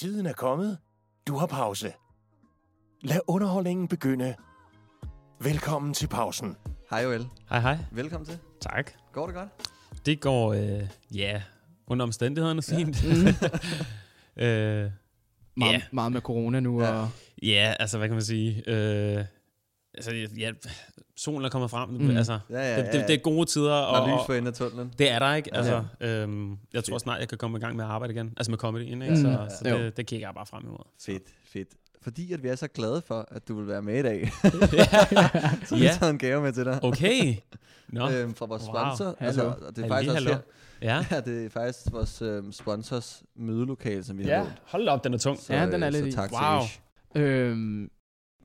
Tiden er kommet. Du har pause. Lad underholdningen begynde. Velkommen til pausen. Hej Joel. Hej, hej. Velkommen til. Tak. Går det godt? Det går, øh, ja, under omstændighederne fint. Ja. øh, Meget, Ja. meget med corona nu. Ja. Og, ja, altså, hvad kan man sige? Øh, altså, ja, solen er kommet frem. Mm. Mm. Altså, Ja, ja, det, det, det er gode tider. Der Og, er lys for enden af tunnelen. det er der, ikke? Ja. Altså, øhm, jeg tror snart, jeg kan komme i gang med at arbejde igen. Altså med comedyen, ikke? Mm. Så, så Jo. det, det kigger jeg bare frem imod. Fedt, fedt. Fordi at vi er så glade for, at du vil være med i dag, så vi Ja. har taget en gave med til dig. Okay. Nå, Øhm, fra vores Wow. sponsor. Altså, Hallo. og det er faktisk også hallo. her. ja. Ja, det er faktisk vores øhm, sponsors mødelokale, som vi har Ja, hold op, den er tung. Så, Ja, den er øh, lidt så tak Wow. til Ish. øhm,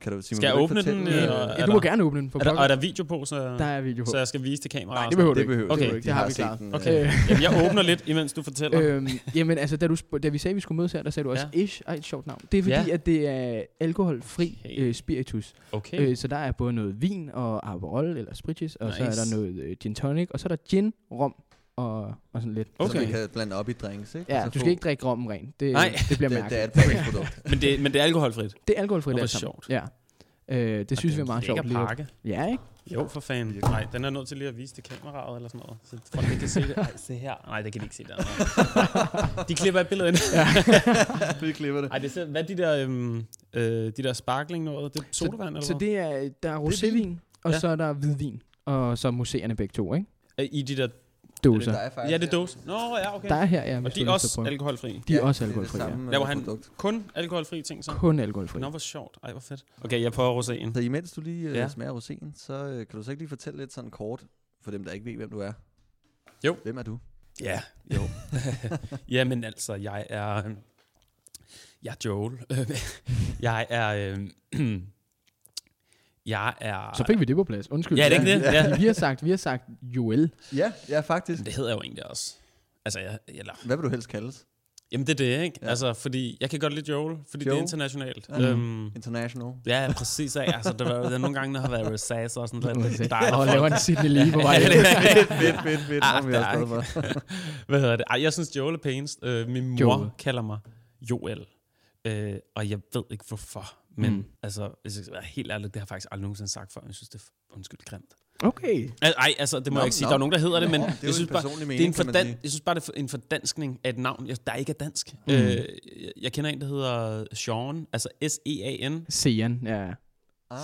Kan du, Simon, Skal jeg åbne den, øh, ja, du må gerne åbne den. For Er der, og er der video på, så, der er video på. så jeg skal vise til kameraet? Nej, det behøver du Det ikke. behøver du Okay. ikke. Det De har har vi klaret. den, Okay. Øh, Jamen, jeg åbner lidt, imens du fortæller. øhm, jamen, altså, da, du da vi sagde, at vi skulle mødes her, der sagde du også Ja. ish. Ej, et sjovt navn. Det er fordi, Ja. at det er alkoholfri Okay. øh, spiritus. Okay. Øh, så der er både noget vin og Aperol, eller Spritis, og så er Nice. der noget øh, gin tonic, og så er der gin, rom og, og sådan lidt. Så vi Okay. kan blande op i drinks, ikke? Ja, Og så du få- skal ikke drikke rommen ren. Det, Nej. det bliver det, mærkeligt. det er et fabriksprodukt. Men det, men det er alkoholfrit. Det er alkoholfrit alt sammen. sjovt. Ja. Øh, det synes vi er meget sjovt. At- pakke. Ja, ikke? Jo, for fanden. Nej, den er nødt til lige at vise til kameraet eller sådan noget. Så folk ikke kan se det. Ej, se her. Nej, det kan de ikke se der. De klipper et billede ind. vi klipper det. Ej, det er, hvad er de der, øhm, øh, de der sparkling noget? Det er sodavand eller Så det er, der er rosévin, og Ja. så er der hvidvin. Og så museerne begge to, ikke? Øh, I de der... Dåser. Der er faktisk, Ja, det er dåse. Nå, ja, okay. Der er her, ja. Og de er også alkoholfri. De er Ja, også det er det alkoholfri, ja. øh, han produkt. kun alkoholfri ting så. Kun alkoholfri. Nå, hvor sjovt. Ej, hvor fedt. Okay, jeg prøver roséen. Så imens du lige øh, Ja. smager roséen, så øh, kan du så ikke lige fortælle lidt sådan kort, for dem, der ikke ved, hvem du er. Jo. Hvem er du? Ja, jo. Jamen altså, jeg er... øhm, Jeg er Joel. jeg er... øhm, jeg er... Så fik vi det på plads. Undskyld. Ja, er det ikke det? Ja. Vi har sagt, vi har sagt Joel. Ja, ja faktisk. Det hedder jeg jo egentlig også. Altså, jeg, eller, Hvad vil du helst kaldes? jamen det er det, ikke? Ja. Altså, fordi jeg kan godt lide Joel, fordi det er Joel? internationalt. Ja. Øhm, International. ja, præcis. ikke? Altså, der, var, der er nogle gange, der har været Rosas og sådan lidt. Det er dejligt. Og laver en Sydney lige på vej. Er- fedt, fedt, fedt. Ah, er er. Hvad hedder det? Ej, jeg synes, Joel er pænest. Øh, min mor Joel. Joel. kalder mig Joel. Øh, og jeg ved ikke hvorfor. Men Mm. mm. altså, hvis jeg skal være helt ærlig, det har jeg faktisk aldrig nogensinde sagt før. Jeg synes, det er undskyld grimt. Okay. Al- Ej, altså, det må Nå, jeg ikke sige. nå. Der er nogen, der hedder det, men Nå, det er jeg synes bare, personlig det er en mening, fordan- jeg synes bare, det er en fordanskning af et navn, jeg- der ikke er dansk. Mm. Mm. Øh, jeg- kender en, der hedder Sean, altså S-E-A-N. Sean, ja.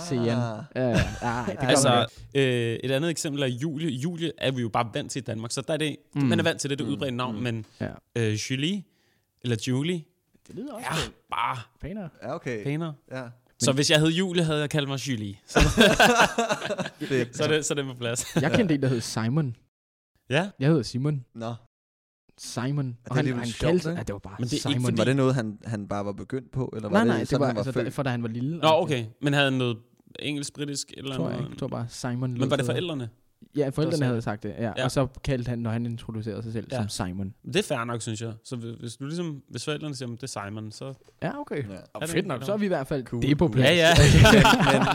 Sean. Ah. Ja, ej, det gør man Altså, øh, et andet eksempel er Julie. Julie er vi jo bare vant til i Danmark, så der er det, Mm. mm. man er vant til det, det Mm, udbredt navn, mm. men Ja. øh, Julie, eller Julie, Det lyder også er bare pænere. Ja, okay. pænere. Ja. Så hvis jeg hed Julie, havde jeg kaldt mig Julie. Så, så, er det, så det på plads. Jeg kendte en, der hed Simon. Ja, Jeg hedder Simon. Nå, Simon. det Og han, han sjovt, kaldte ikke? ja, det var bare Men det er ikke Simon. fordi- var det noget, han, han bare var begyndt på? Eller var Nej, det nej, det sådan, var, han altså, da, for da han var lille. Nå okay, men havde han noget engelsk, britisk eller Tror jeg noget? ikke. Jeg tror bare Simon. Men var det forældrene? Ja, forældrene havde sagt det. Ja. Ja. Og så kaldte han, når han introducerede sig selv, Ja. som Simon. Det er fair nok, synes jeg. Så hvis, du ligesom, hvis forældrene siger, at det er Simon, så... Ja, okay. Ja. Og det fedt ikke nok, så er vi i hvert fald Cool. det er på plads. Ja,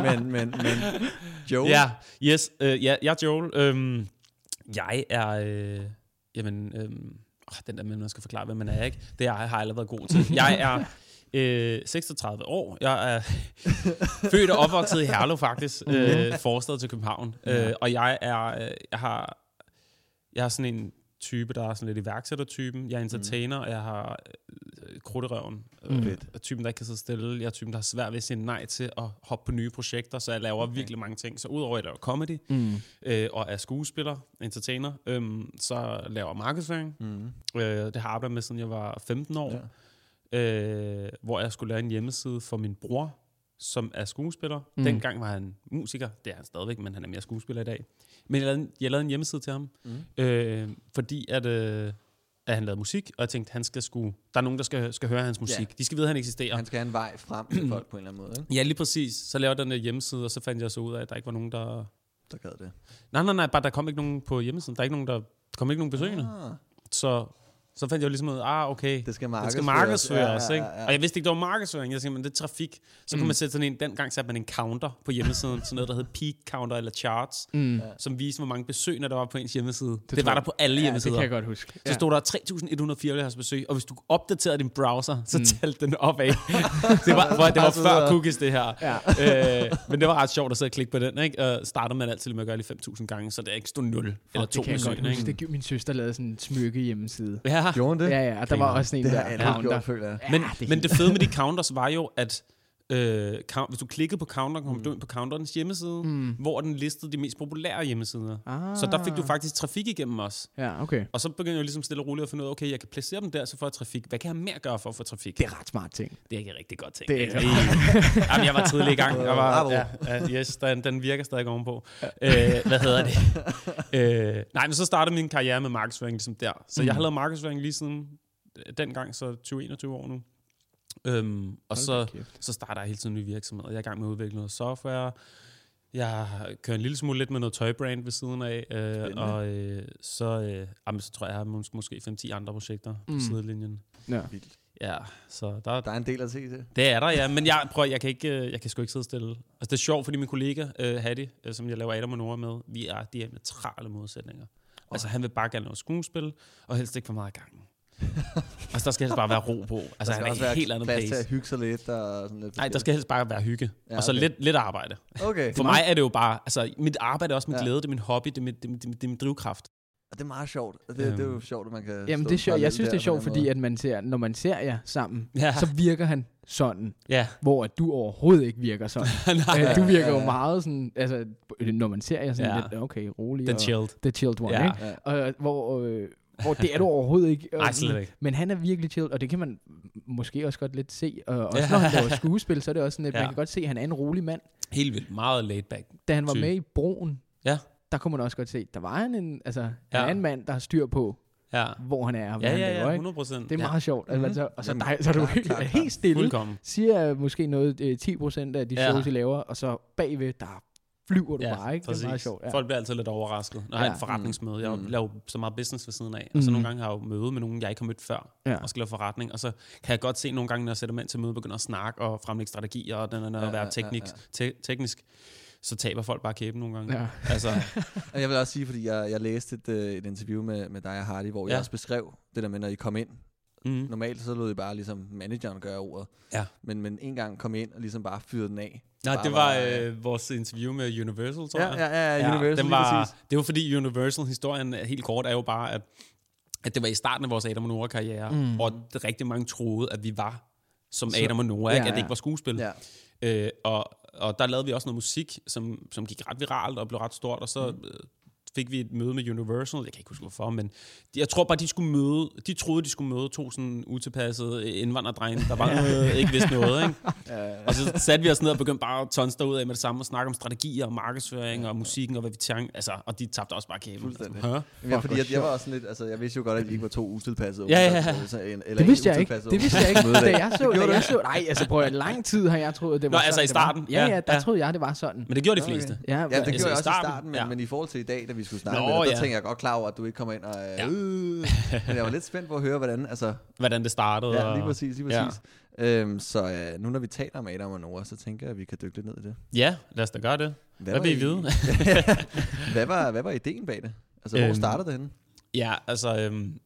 ja. men, men, men, men, Joe? Ja, yes. Øh, ja, jeg er Joel. Øhm, jeg er... Øh, jamen... Øhm, åh, den der med, man skal forklare, hvem man er, ikke? Det har jeg har jeg aldrig været god til. Jeg er øh, 36 år. Jeg er født og opvokset i Herlev, faktisk. Øh, forstad til København. Ja. Øh, og jeg er... Øh, jeg har... Jeg har sådan en type, der er sådan lidt iværksættertypen. Jeg er entertainer, og jeg har øh, krudterøven. Mm. Øh, typen, der ikke kan sidde stille. Jeg er typen, der har svært ved at sige nej til at hoppe på nye projekter, så jeg laver Okay. virkelig mange ting. Så udover at jeg laver comedy, Mm. øh, og er skuespiller, entertainer, øhm, så laver jeg markedsføring. Mm. Øh, det har jeg arbejdet med, siden jeg var 15 år. Ja. Øh, hvor jeg skulle lave en hjemmeside for min bror, som er skuespiller. Mm. Dengang var han musiker, det er han stadigvæk, men han er mere skuespiller i dag. Men jeg lavede, en- jeg lavede en hjemmeside til ham, Mm. øh, fordi at, øh, at han lavede musik, og jeg tænkte, han skal sku, der er nogen, der skal, skal høre hans musik. Ja. De skal vide, at han eksisterer. Han skal have en vej frem til folk på en eller anden måde, ikke? Ja, lige præcis. Så lavede jeg den der hjemmeside, og så fandt jeg så ud af, at der ikke var nogen, der... Der gad det. Nej, nej, nej, bare der kom ikke nogen på hjemmesiden. Der er ikke nogen, der, der kom ikke nogen besøgende. Ah. Så Så fandt jeg jo ligesom ud af, ah, okay, Det skal markedsføres. skal markedsføres, Ja, ikke? ja, ja. Og jeg vidste ikke, det var markedsføring. Jeg tænkte, men det er trafik. Så kunne Mm. man sætte sådan en, dengang satte man en counter på hjemmesiden, sådan noget, der hed peak counter eller charts, Mm. som viste, hvor mange besøg, der var på ens hjemmeside. Det, det var der på alle Ja, det hjemmesider. kan jeg godt huske. Så stod der 3.174 besøg, og hvis du opdaterede din browser, så Mm. talte den opad. det var, hvor, det var før cookies, det her. Ja. øh, men det var ret sjovt at sidde og klikke på den, ikke? Og starter man altid med at gøre det 5.000 gange, så det ikke stod 0 eller Fuck, 2 det kan jeg besøg. godt huske. Ikke? Det min søster lavede sådan en smykke hjemmeside. Ja, Gjorde hun det? Ja, ja, og der var også en Det der counter. gjort, føler jeg. Ja, men, det men det fede med de counters var jo, at øh, count, hvis du klikkede på counter, kom Mm. du ind på counterens hjemmeside, Mm. hvor den listede de mest populære hjemmesider. Ah. Så der fik du faktisk trafik igennem os. Ja, okay. Og så begyndte jeg ligesom stille og roligt at finde ud af, okay, jeg kan placere dem der, så får jeg trafik. Hvad kan jeg mere gøre for at få trafik? Det er ret smart ting. Det er ikke rigtig godt ting. Det er-? Jamen, jeg var tidlig i gang. Jeg var, ja, ja, yes, den, den virker stadig ovenpå. Øh, hvad hedder det? øh, nej, men så startede min karriere med markedsføring ligesom der. Så Mm. jeg har lavet markedsføring lige siden øh, dengang, så 20-21 år nu. Øhm, og Hold så, kæft. så starter jeg hele tiden nye virksomheder. Jeg er i gang med at udvikle noget software. Jeg kører en lille smule lidt med noget tøjbrand ved siden af. Øh, og øh, så, øh, jamen, så tror jeg, jeg har mås- måske 5-10 andre projekter på Mm. sidelinjen. Ja. Vildt. Ja, så der, Der er en del at se til. det er der, ja. Men jeg, prøv, jeg kan, ikke, øh, jeg kan sgu ikke sidde stille. Altså, det er sjovt, fordi min kollega, uh, Hattie, uh, som jeg laver Adam og Nora med, vi er diametrale modsætninger. Altså, han vil bare gerne lave skuespil, og helst ikke for meget i gangen. altså, der skal helst bare være ro på. Altså, der skal han er også et være helt andet plads til pace. at hygge sig lidt. Og sådan lidt Nej, der skal helst bare være hygge. Ja, Ja, og så okay. lidt, lidt arbejde. Okay. For mig er det jo bare, altså, mit arbejde er også min Ja. glæde, det er min hobby, det er, mit, det, er, det, er, det er min drivkraft. Og det er meget sjovt. Det, det er jo Øhm. sjovt, at man kan Jamen, det er sjovt. Jeg synes, det er sjovt, fordi måde. at man ser, når man ser jer sammen, Ja, så virker han sådan, ja. hvor at du overhovedet ikke virker sådan. Nej, Øh, du virker Ja, jo ja. meget sådan, altså, når man ser jer sådan Ja. lidt, okay, rolig. den og chilled. The chilled one, Ja. ikke? Ja. Og, hvor, øh, hvor det er du overhovedet ikke. Nej, slet ikke. Men han er virkelig chill, og det kan man måske også godt lidt se. Og også Ja. når han laver skuespil, så er det også sådan, at Ja. man kan godt se, at han er en rolig mand. Helt vildt. Meget laid back. Da han var Typ. med i Broen, Ja. der kunne man også godt se, der var han en, altså, Ja. er en mand, der har styr på, Ja. hvor han er og hvad Ja, ja, laver. ja, ikke? 100 procent. Det er ja. meget sjovt. Altså, Mhm. så, og så, Jamen, dig, så er du klart, helt, klart, helt stille, Fuldkommen. siger måske noget øh, 10% af de Ja. shows, I laver, og så bagved, der flyver du Ja, bare, ikke? Det er meget præcis. sjovt. Ja. Folk bliver altid lidt overrasket, når jeg har Ja. en forretningsmøde. Jeg Mm. laver så meget business ved siden af. Og så Mm. nogle gange har jeg jo møde med nogen, jeg ikke har mødt før, Ja. og skal lave forretning. Og så kan jeg godt se nogle gange, når jeg sætter mig ind til møde, begynder at snakke og fremlægge strategier, og den er Ja, at være ja, teknik, ja, te- teknisk, så taber folk bare kæben nogle gange. Ja. Altså, jeg vil også sige, fordi jeg, jeg læste et, øh, et interview med, med dig og Hardy, hvor ja. Ja. jeg også beskrev det der med, når I kom ind. Mm. Normalt så lod I bare ligesom manageren gøre ordet. Ja. Men, men en gang kom I ind og ligesom bare fyrede den af. Nej, Bare det var øh, vores interview med Universal, tror Ja, jeg. ja, ja, Universal den lige var, præcis. Det var fordi Universal, historien er helt kort, er jo bare, at, at det var i starten af vores Adam og Nora-karriere, Mm. og det, rigtig mange troede, at vi var som Så- Adam og Nora, ikke? ja, at det ikke ja. var skuespil. Ja. Øh, og, og der lavede vi også noget musik, som, som gik ret viralt og blev ret stort, og så mm. Fik vi et møde med Universal, jeg kan ikke huske hvorfor, men de, jeg tror bare, de skulle møde, de troede, de skulle møde to sådan utilpassede indvandrerdrenge, der bare øh, ikke vidste noget, ikke? Og så satte vi os ned og begyndte bare at tonse ud af med det samme og snakke om strategier og markedsføring og musikken og hvad vi tænkte, altså, og de tabte også bare kæben. Fuldstændig. Hæ? Ja, Fuck, fordi jeg, jeg var også sådan lidt, altså jeg vidste jo godt, at I ikke var to utilpassede. Ja, ja, ja. så- eller Det en vidste jeg ikke. utilpasset Det vidste jeg ikke. Da jeg så, Gjorde da jeg det? så, nej, altså prøv at lang tid har jeg troet, det Nå, var altså sådan, i starten? Ja, ja, der ja. troede jeg, det var sådan. Men det gjorde de Okay. fleste. Ja, Ja, det Altså, gjorde jeg også i starten, men i forhold til i dag, da vi skulle snakke Nå, med dig, der ja. tænkte jeg godt klar over, at du ikke kommer ind og... Øh, Ja. øh, men jeg var lidt spændt på at høre, hvordan... Altså, Hvordan det startede. ja, lige præcis, lige Ja. præcis. Øhm, så øh, nu når vi taler om Adam og Nora, så tænker jeg, at vi kan dykke lidt ned i det. Ja, lad os da gøre det. Hvad var vil I vide? hvad, var, hvad var ideen bag det? Altså, hvor Øhm, startede det henne? Ja, altså, øhm,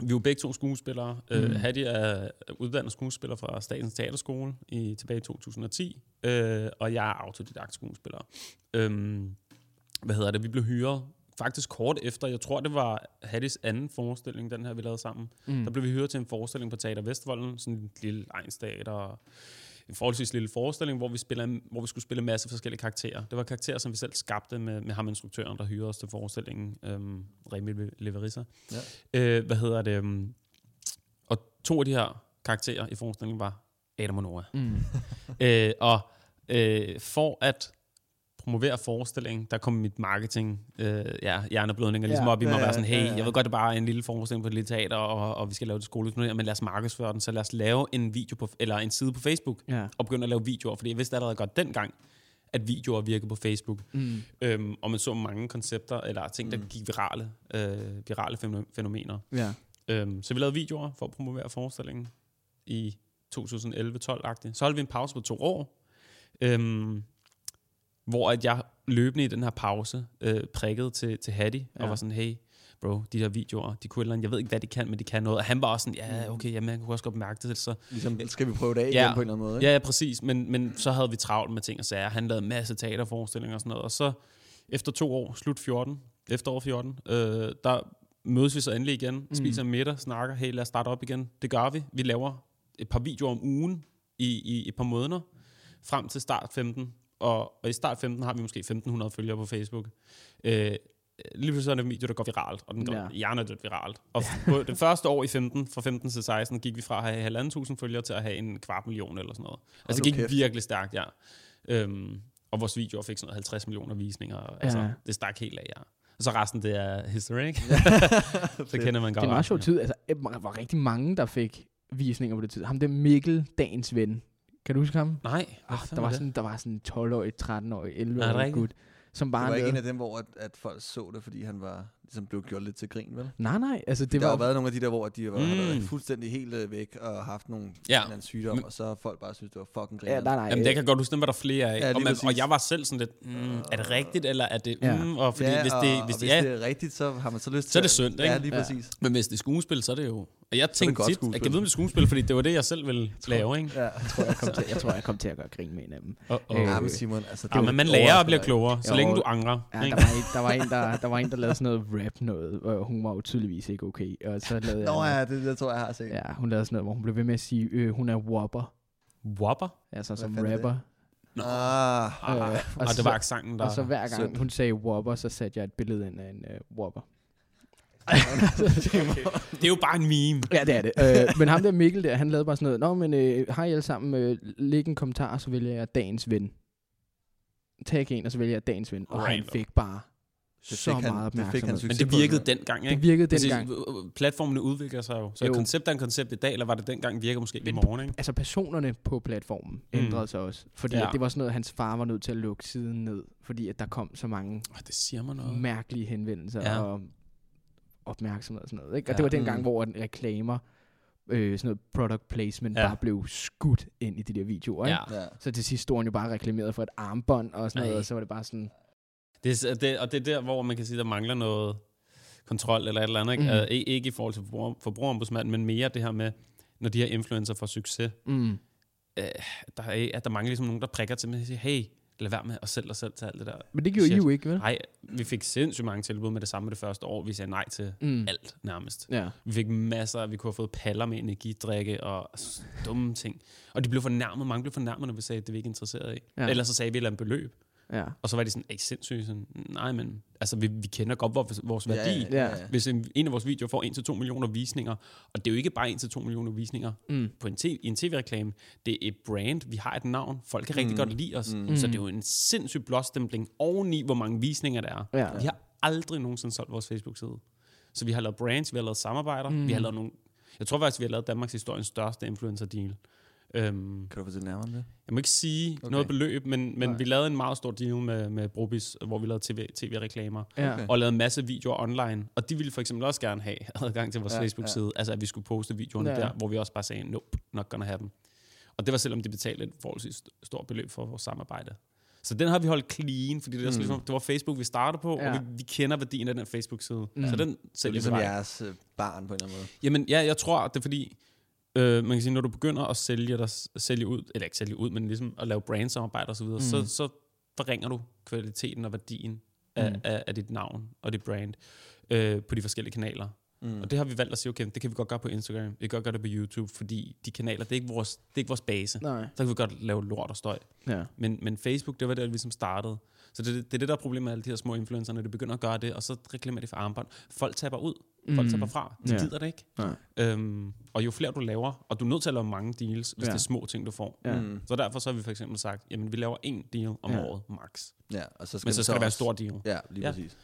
vi er jo begge to skuespillere. Mm. Mm. Øh, Hattie er uddannet skuespiller fra Statens Teaterskole i, tilbage i 2010, øh, og jeg er autodidakt skuespiller. Øhm, hvad hedder det? Vi blev hyret faktisk kort efter, jeg tror det var Hatties anden forestilling, den her vi lavede sammen. Mm. Der blev vi hyret til en forestilling på Teater Vestvolden, sådan en lille egensteater, en forholdsvis lille forestilling, hvor vi, spiller, hvor vi skulle spille en masse forskellige karakterer. Det var karakterer, som vi selv skabte med, med ham instruktøren, der hyrede os til forestillingen, øhm, Remi Leverissa. Ja. Øh, hvad hedder det? øhm, Og to af de her karakterer i forestillingen var Adam og Nora. Mm. Øh, og øh, for at promovere forestillingen, der kom mit marketing, øh, ja, hjerneblødninger ligesom Ja, op i mig ja, og være sådan, ja, hey, ja. jeg ved godt, det bare er en lille forestilling på et lille teater, og, og vi skal lave det skoleøkonomi, men lad os markedsføre den, så lad os lave en video på, eller en side på Facebook, Ja. og begynde at lave videoer, fordi jeg vidste allerede godt dengang, at videoer virkede på Facebook. Mm. Øhm, og man så mange koncepter, eller ting, der Mm. gik virale, øh, virale fæno- fænomener. Ja. Øhm, så vi lavede videoer for at promovere forestillingen i 2011-12-agtigt. Så holdt vi en pause på to år, øhm, hvor at jeg løbende i den her pause øh, prikkede til, til Hattie, ja. Og var sådan, hey, bro, de her videoer, de kunne eller andet, jeg ved ikke, hvad de kan, men de kan noget. Og han var også sådan, ja, okay, jamen, jeg kunne også godt mærke det. Så, Ligesom, skal vi prøve det af igen Ja. på en eller anden måde? ikke? ja, ja, præcis, men, men så havde vi travlt med ting og sager. Han lavede en masse teaterforestillinger og sådan noget, og så efter to år, slut 14, efterår 14, øh, der mødes vi så endelig igen, spiser en middag, snakker, hey, lad os starte op igen. Det gør vi. Vi laver et par videoer om ugen i, i et par måneder, frem til start 15. Og, og i start 15 har vi måske 1.500 følgere på Facebook. Øh, lige pludselig er det en video, der går viralt, og den går Ja. hjernedødt viralt. Og på det første år i 15, fra 15 til 16, gik vi fra at have 1.500 følgere til at have en kvart million eller sådan noget. Altså nu det gik kæft. virkelig stærkt, ja. Øhm, og vores videoer fik sådan noget 50 millioner visninger. Altså, Ja. det stak helt af, ja. Og så resten, det er history, ikke? så kender man godt. Det er en meget sjov tid. Altså, der var rigtig mange, der fik visninger på det tid. Ham der Mikkel, dagens ven. Kan du huske ham? Nej, Ah, fanden der, var det? sådan, der var sådan en 12-årig, 13-årig, Er det 11-årig rigtigt? gut, som Det bare var ikke en af dem, hvor at, at folk så det, fordi han var ligesom blev gjort lidt til grin, vel? Nej, nej, altså det Det der har var... jo været nogle af de der, hvor de var, mm. har været Mm. fuldstændig helt øh, væk og haft nogle Ja. anden sygdom, Men- og så har folk bare synes, det var fucking grin. Ja, nej, nej. Jamen, det kan jeg godt huske, dem var der flere af. Ja, og, man, præcis. og jeg var selv sådan lidt, mm, er det rigtigt, eller er det Ja. mm, og fordi ja, hvis og, det, og hvis hvis det, ja, det er rigtigt, så har man så lyst Så er til det synd, ikke? Ja, lige Ja. præcis. men hvis det er skuespil, så er det jo... Og jeg tænkte tit, skuespil. jeg kan vide, om det er skuespil, fordi det var det, jeg selv ville lave, ikke? Ja. Jeg tror, jeg kom til, jeg tror, jeg kom til at gøre grin med en af dem. Oh, Øh, ja, men Simon, altså... Ja, det men man lærer og bliver klogere, så længe du angrer. Ja, ikke? der var, en, der, var en, der, der var en, der lavede sådan noget rap noget, og hun var jo tydeligvis ikke okay. Og så lavede Nå jeg, ja, det, det tror jeg, jeg har set. ja, hun lavede sådan noget, hvor hun blev ved med at sige, øh, hun er whopper, Whopper? altså som er rapper. Nå. Ah, Ah, Øh, og, så- det var accenten, der... Og så hver gang hun sagde whopper, så satte jeg et billede ind af en uh, whopper. Det er jo bare en meme. Ja, det er det. Øh, men ham der Mikkel der, han lavede bare sådan noget, Nå, men øh, hej alle sammen, øh, læg en kommentar, så vælger jeg dagens ven. Tag en, og så vælger jeg dagens ven. Og han Random. fik bare Det så han- meget det fik opmærksomhed. Men det virkede dengang, ikke? Det virkede Præcis. dengang. Platformene udvikler sig jo. Så Jo. et koncept er en koncept i dag, eller var det dengang virker måske i morgen, ikke? Altså personerne på platformen ændrede sig også. Fordi Ja. det var sådan noget, hans far var nødt til at lukke siden ned. Fordi at der kom så mange Oh, det siger mig noget. mærkelige henvendelser Ja. og opmærksomhed og sådan noget. Ikke? Og Ja. det var dengang, Mm. hvor en reklamer, øh, sådan noget product placement, Ja. bare blev skudt ind i de der videoer. Ikke? Ja. Ja. Så til sidst stod han jo bare reklameret for et armbånd og sådan noget, Ej. og så var det bare sådan, Det er, det, og det er der, hvor man kan sige, der mangler noget kontrol eller et eller andet. Ikke, Mm. uh, ikke i forhold til forbruger, forbrugerombudsmanden, men mere det her med, når de her influencer får succes, mm, der er, at der mangler ligesom nogen, der prikker til mig og siger, hey, lad være med at sælge dig selv til alt det der. men det gjorde I jo ikke, vel? Nej, vi fik sindssygt mange tilbud med det samme det første år. Vi sagde nej til Mm. alt nærmest. Ja. Vi fik masser, vi kunne have fået paller med energidrikke og dumme ting. Og de blev fornærmet, mange blev fornærmet, når vi sagde, at det vi ikke er interesseret i. Ja. Ellers så sagde vi et eller andet beløb. Ja. Og så var de sådan, er I sindssyge? Sådan, Nej, men altså, vi, vi kender godt vores, vores værdi. Ja, ja, ja. Ja. Hvis en, en af vores videoer får 1-2 millioner visninger, og det er jo ikke bare 1-2 millioner visninger Mm. på en i en tv-reklame, det er et brand, vi har et navn, folk kan rigtig Mm. godt lide os, Mm. så det er jo en sindssyg blåstempling oveni, hvor mange visninger der er. Ja. Vi har aldrig nogensinde solgt vores Facebook-side. Så vi har lavet brands, vi har lavet samarbejder, Mm. mm. vi har lavet nogle... Jeg tror faktisk, vi har lavet Danmarks historiens største influencer-deal. Øhm, Kan du fortælle nærmere om det? jeg må ikke sige Okay. noget beløb, men, men Nej. vi lavede en meget stor deal med, med Brobis, hvor vi lavede TV, tv-reklamer, Ja. Okay. og lavede en masse videoer online. Og de ville for eksempel også gerne have adgang til vores Ja, ja, Facebook-side, altså at vi skulle poste videoerne Ja. ja. der, hvor vi også bare sagde, nope, not gonna have dem. Og det var selvom de betalte et forholdsvis stort beløb for vores samarbejde. Så den har vi holdt clean, fordi det, er Mm. ligesom, det var Facebook, vi startede på, Ja. ja. og vi, vi kender værdien af den Facebook-side. Mm. Så den Det er sælger vi ligesom vej. jeres øh, barn på en eller anden måde. Jamen, ja, jeg tror, det er fordi, øh, man kan sige, når du begynder at sælge, dig, sælge ud, eller ikke sælge ud, men ligesom at lave brandsamarbejde og så videre, Mm. så, så forringer du kvaliteten og værdien af, Mm. af, af dit navn og dit brand øh, på de forskellige kanaler. Mm. Og det har vi valgt at sige, okay, det kan vi godt gøre på Instagram, vi kan godt gøre det på YouTube, fordi de kanaler, det er ikke vores, det er ikke vores base. Nej. Så kan vi godt lave lort og støj. Ja. Men, men Facebook, det var der, vi som startede. Så det, det er det, der er problemet med alle de her små influencer, når de begynder at gøre det, og så reklamerer de for armbånd. Folk taber ud. Folk Mm. taber fra. De Ja. gider det ikke. Nej. Øhm, og jo flere du laver, og du er nødt til at lave mange deals, hvis Ja. ja. det er små ting, du får. Ja. Mm. Så derfor så har vi for eksempel sagt, jamen vi laver en deal om Ja. ja. året, max. Ja, og så skal Men så skal det være en stor deal. Ja, lige Ja. præcis.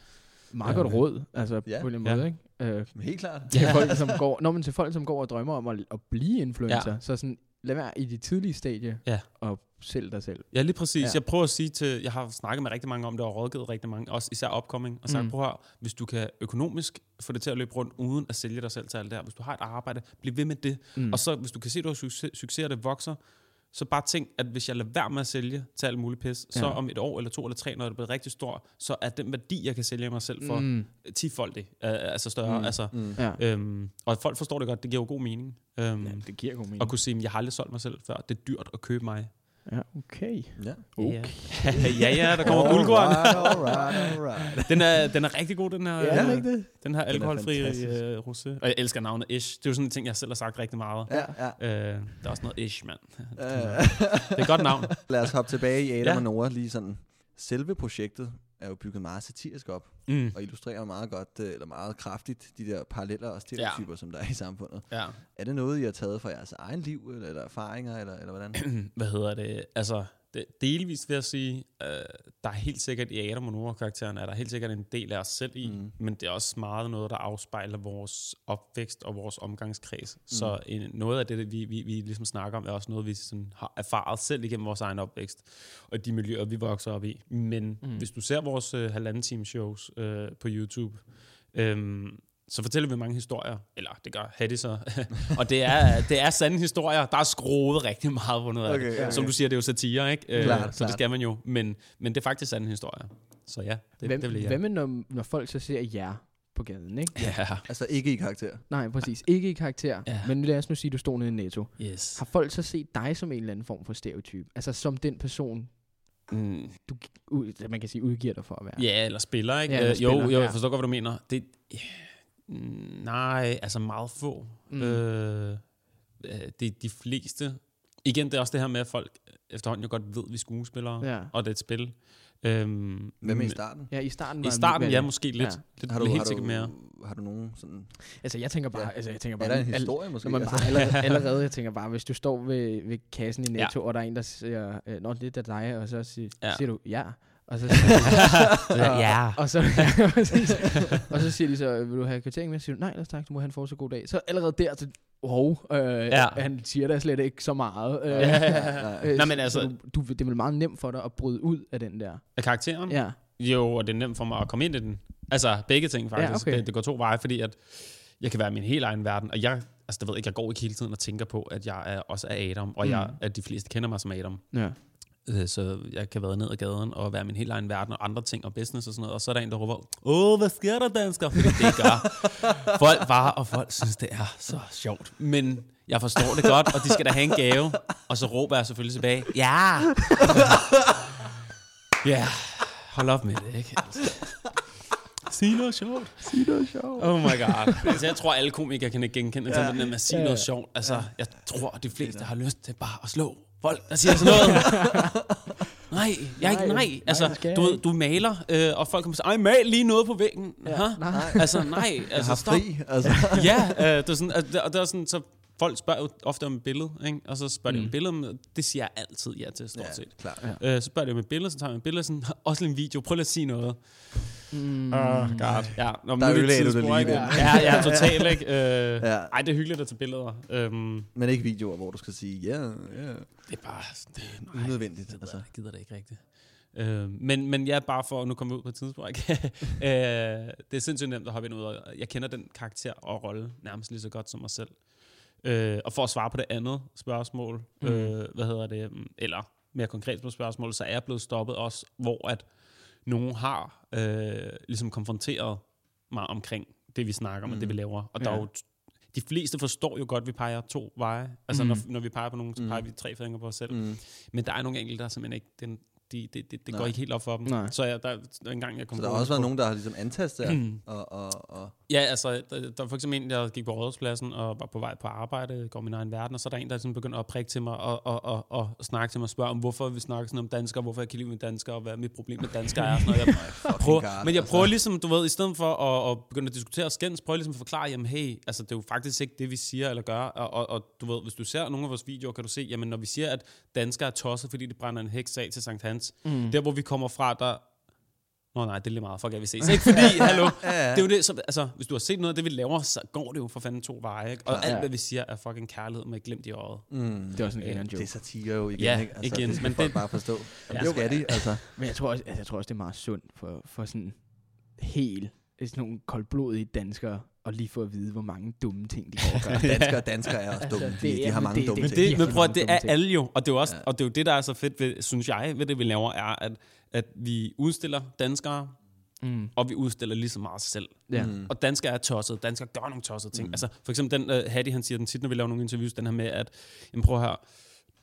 Meget Ja. godt råd, altså Ja. på en Ja. måde, ikke? Øh, helt klart. til folk, som går, når man til folk, som går og drømmer om at, at blive influencer, Ja. så sådan, lad være i de tidlige stadie Ja. og sælg dig selv. Ja, lige præcis. Ja. Jeg prøver at sige til, jeg har snakket med rigtig mange om det, og rådgivet rigtig mange, også især upcoming, og sagt, Mm. prøv at høre, hvis du kan økonomisk få det til at løbe rundt, uden at sælge dig selv til alt det her, hvis du har et arbejde, bliv ved med det. Mm. Og så, hvis du kan se, at du har succes, succes, og det vokser, så bare tænk, at hvis jeg lader være med at sælge til alt muligt pis, ja. så om et år eller to eller tre, når det bliver rigtig stort, så er den værdi, jeg kan sælge mig selv for, Mm. 10 folk det, altså større. Mm. Altså, Mm. Øhm, og at folk forstår det godt, det giver jo god mening. Øhm, ja, det giver god mening. Og kunne sige, at jeg har aldrig solgt mig selv før. Det er dyrt at købe mig. Ja, okay. Ja. Okay. ja, ja, der kommer guldkorn. Alright, alright, alright. Den er, den er rigtig god, den her, Ja, øh, det? den her alkoholfri øh, rosé. Og jeg elsker navnet Ish. Det er jo sådan en ting, jeg selv har sagt rigtig meget. Ja, ja. Øh, der er også noget Ish, mand. Øh, Det er et godt navn. Lad os hoppe tilbage i Adam Ja. og Nora lige sådan. Selve projektet er jo bygget meget satirisk op, Mm. og illustrerer meget godt, øh, eller meget kraftigt, de der paralleller og stereotyper, ja. som der er i samfundet. Ja. Er det noget, I har taget fra jeres egen liv, eller, eller erfaringer, eller, eller hvordan? Hvad hedder det? Altså, det, delvis vil jeg sige, øh, der er helt sikkert i Adam og Nora-karakteren, er der helt sikkert en del af os selv i, Mm. men det er også meget noget, der afspejler vores opvækst og vores omgangskreds. Mm. Så en, noget af det, vi, vi, vi ligesom snakker om, er også noget, vi sådan har erfaret selv igennem vores egen opvækst, og de miljøer, vi vokser op i. Men mm. hvis du ser vores øh, halvanden time shows øh, på YouTube, øh, så fortæller vi mange historier, eller det gør Hattie så, og det er, det er sande historier. Der er skruet rigtig meget på noget af Okay, det. okay. Som du siger, det er jo satire, ikke? Øh, Klart, så klart. det skal man jo, men, men det er faktisk sande historier. Så ja, det, Hvem, det vil jeg. hvad med, når, når folk så ser jer på gaden, ikke? Ja, Altså ikke i karakter. Nej, præcis. Ikke i karakter. Ja. Men lad os nu sige, at du stod nede i Netto. yes. Har folk så set dig som en eller anden form for stereotyp? Altså som den person, Mm, du ud, man kan sige, udgiver dig for at være? ja, eller spiller, ikke? Ja, eller Øh, jo, spiller, jo, ja. jeg forstår godt, hvad du mener. Det, yeah, nej, altså meget få. Mm. Øh, øh, det, de fleste... Igen, det er også det her med, at folk efterhånden jo godt ved, at vi er skuespillere, Ja. og det er et spil. Øhm, Hvad med i starten? Ja, i starten I var starten, mere ja, måske lidt. Ja. Ja. Det Har du, bliver har, helt sikkert mere. du, har du nogen sådan... Altså, jeg tænker bare, Ja. altså, jeg tænker Er bare, der en al- historie måske? Man Altså, bare allerede, allerede, jeg tænker bare, hvis du står ved, ved kassen i Ja. Netto, og der er en, der siger, øh, Nå, det er dig, og så siger, Ja. siger du, ja. Og så, siger, ja. og, så, ja, præcis. og så siger de så, vil du have kvittering med? Så siger du, nej, ellers tak, du må have en fortsat god dag. Så allerede der, så, wow, øh, Ja. han siger da slet ikke så meget. Øh, Ja, ja, ja. øh, Nå, men så altså- du, du, det er vel meget nemt for dig at bryde ud af den der. Af karakteren? Ja, Jo, og det er nemt for mig at komme ind i den. Altså, begge ting faktisk. Ja, okay. det, det går to veje, fordi at jeg kan være i min helt egen verden, og jeg, altså, det ved ikke, jeg går ikke hele tiden og tænker på, at jeg er, også er Adam, og Mm. jeg, at de fleste kender mig som Adam. ja. Øh, Så jeg kan være ned ad gaden og være min helt egen verden og andre ting og business og sådan noget. Og så er der en, der råber, åh, hvad sker der, dansker? Fordi det gør folk bare, og folk synes, det er så sjovt. Men jeg forstår det godt, og de skal da have en gave. Og så råber jeg selvfølgelig tilbage, ja! Ja, hold op med det, ikke? Altså. Sig noget sjovt. Sig noget sjovt. Oh my god. Altså, jeg tror, alle komikere kan ikke genkende til Ja. det med at sige noget sjovt. Altså, jeg tror, de fleste har lyst til bare at slå folk, der siger sådan noget. nej, jeg er ikke, Nej, nej. nej, Altså, jeg du, du maler, øh, og folk kommer og siger, ej, mal lige noget på væggen. Ja. Ja. Nej. Altså, nej. jeg Altså, har stop. fri, altså. ja, øh, det er sådan, altså, og det er sådan, så folk spørger jo ofte om et billede, ikke? og så spørger mm. de om Mm. et billede, men det siger jeg altid ja til, stort Ja, set. klart. Øh, så spørger de om et billede, så tager vi et billede, sådan, også en video, prøv lige at sige noget. Mm. Oh, God. Ja, nå, Der er ødelagde du det lige. Ja, ja, totalt, ikke? Øh, Ja. Ej, det er hyggeligt at tage billeder. Øhm, Men ikke videoer, hvor du skal sige, ja, ja, det er bare... Det, nej, unødvendigt. det, Altså. altså. gider det ikke rigtigt. Øh, men, men ja, bare for at nu komme ud på et tidspunkt. øh, det er sindssygt nemt at hoppe ind ud af. Jeg kender den karakter og rolle nærmest lige så godt som mig selv. Øh, og for at svare på det andet spørgsmål, Mm. mm. øh, hvad hedder det, mm, eller mere konkret på spørgsmålet, så er jeg blevet stoppet også, hvor at nogen har øh, ligesom konfronteret mig omkring det, vi snakker om, mm. og det, vi laver. Og der Ja. er jo de fleste forstår jo godt, at vi peger to veje. Altså, Mm. mm. når, når vi peger på nogen, så Mm. peger vi tre fingre på os selv. Mm. Mm. Men der er nogle enkelte, der simpelthen ikke... Den, de, det, det, det går Nej. ikke helt op for dem. Nej. Så jeg, der, der en gang, jeg kom Så der har også været nogen, der har ligesom antastet jer, og, og, og Ja, altså, der, der var for eksempel en, jeg gik på rådhuspladsen og var på vej på arbejde, går min egen verden, og så er der en, der sådan begynder at prikke til mig og, og, og, og snakke til mig og spørge om, hvorfor vi snakker sådan om danskere, hvorfor jeg kan lide med danskere, og hvad mit problem med danskere er. Sådan noget. Jeg, fucking prøver, god, men jeg altså. prøver ligesom, du ved, i stedet for at, at begynde at diskutere og skændes, prøver jeg ligesom at forklare, jamen hey, altså det er jo faktisk ikke det, vi siger eller gør, og, og, og du ved, hvis du ser nogle af vores videoer, kan du se, jamen når vi siger, at danskere er tosset, fordi de brænder en heks af til Sankt Hans, Mm. der hvor vi kommer fra, der Nå nej, det er lige meget. Fuck, jeg vil ses. Ikke fordi, hallo. Ja, ja. Det er jo det, som, altså, hvis du har set noget af det, vi laver, så går det jo for fanden to veje. Ikke? Og alt, Ja. hvad vi siger, er fucking kærlighed med glimt i øjet. Mm. Det er også en Ja, grineren Det er joke. satire jo igen, Ja, ikke? Altså, igen, det skal men folk det- bare forstå. Ja. Ja. Det skal de, altså. Men jeg tror, også, altså, jeg tror også, det er meget sundt for, for sådan helt sådan nogle koldblodige danskere at lige få at vide, hvor mange dumme ting de går og gør. Danskere og danskere er også dumme. Altså, De, det de er- har mange det- dumme Men det- ting. det, men prøv at det er alle jo, og det er, også, Ja. og det er jo det, der er så fedt, ved, synes jeg, ved det, vi laver, er, at, at vi udstiller danskere, Mm. og vi udstiller lige så meget os selv. Ja. Mm. Og danskere er tosset. Danskere gør nogle tossede ting. Mm. Altså, for eksempel den, uh, Hattie, han siger den tit, når vi laver nogle interviews, den her med, at, jamen prøv her,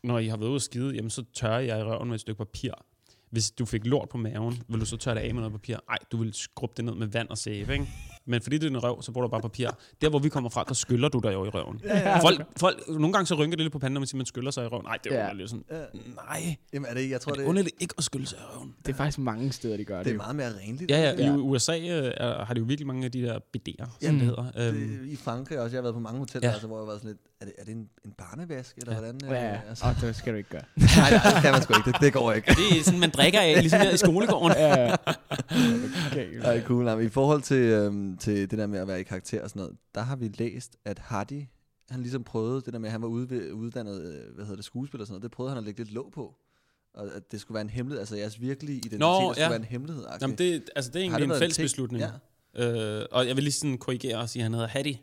når I har været ude at skide, jamen så tørrer jeg i røven med et stykke papir. Hvis du fik lort på maven, vil du så tørre det af med noget papir? Nej, du vil skrubbe det ned med vand og sæbe, ikke? Men fordi det er en røv, så bruger du bare papir. Der, hvor vi kommer fra, der skyller du dig jo i røven. Ja, ja. Folk, folk, nogle gange så rynker det lidt på panden, når man siger, man skyller sig i røven. Nej, det er Ja. ja. underligt. Sådan, Ja. nej, Jamen er det, jeg tror, er det det, underligt ikke at skylle sig i røven? Det er faktisk mange steder, de gør det. det er jo. meget mere renligt. Ja, ja, i Ja. USA øh, har de jo virkelig mange af de der BD'er, som det hedder. Øhm, Det, I Frankrig også. Jeg har været på mange hoteller, Ja. altså, hvor jeg har været sådan lidt, er det, er det en, en barnevask, eller Ja. hvordan? Ja, øh, altså? og det skal du ikke gøre. Nej, nej, det kan man sgu ikke. Det, det går ikke. Det er sådan, man drikker af, ligesom her i skolegården. ja. Ej, cool. Nej, men I forhold til, øhm, til det der med at være i karakter og sådan noget, der har vi læst, at Hardy, han ligesom prøvede det der med, at han var ude, uddannet, øh, hvad hedder det, skuespiller og sådan noget, det prøvede han at lægge lidt låg på. Og at det skulle være en hemmelighed, altså jeres virkelige identitet Nå, skulle ja. være en hemmelighed. Jamen, det, altså, det er egentlig det en fælles beslutning. Ja. Øh, og jeg vil lige sådan korrigere og sige, at han hedder Hattie.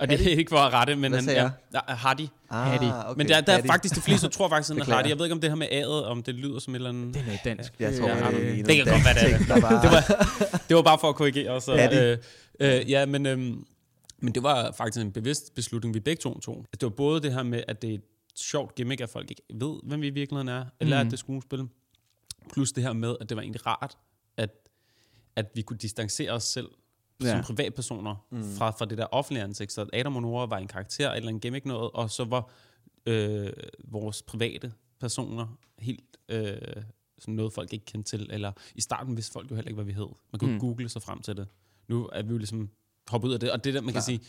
Og det er ikke for at rette, men Hvad han sagde ja, ja, Hardy. Ah, Hattie. okay. Men der, der er faktisk de fleste, tror faktisk, at han er. Hardy. Jeg ved ikke, om det her med A'et, om det lyder som et eller andet... Det er noget dansk. Jeg tror, Ja, det, er en det kan godt være, det er. Det var, det var bare for at korrigere os. Øh, øh, ja, men, øhm, men det var faktisk en bevidst beslutning, vi begge to tog. Det var både det her med, at det er et sjovt gimmick, at folk ikke ved, hvem vi i virkeligheden er, eller Mhm. at det er skuespil. Plus det her med, at det var egentlig rart, at, at vi kunne distancere os selv ja. Som privatpersoner mm. fra, fra det der offentlige ansigt. Så Adam og Nora var en karakter, eller en gimmick noget, og så var øh, vores private personer helt øh, sådan noget, folk ikke kendte til. Eller i starten vidste folk jo heller ikke, hvad vi hed. Man kunne Mm. google sig frem til det. Nu er vi jo ligesom hoppet ud af det. Og det der, man Klart. kan sige,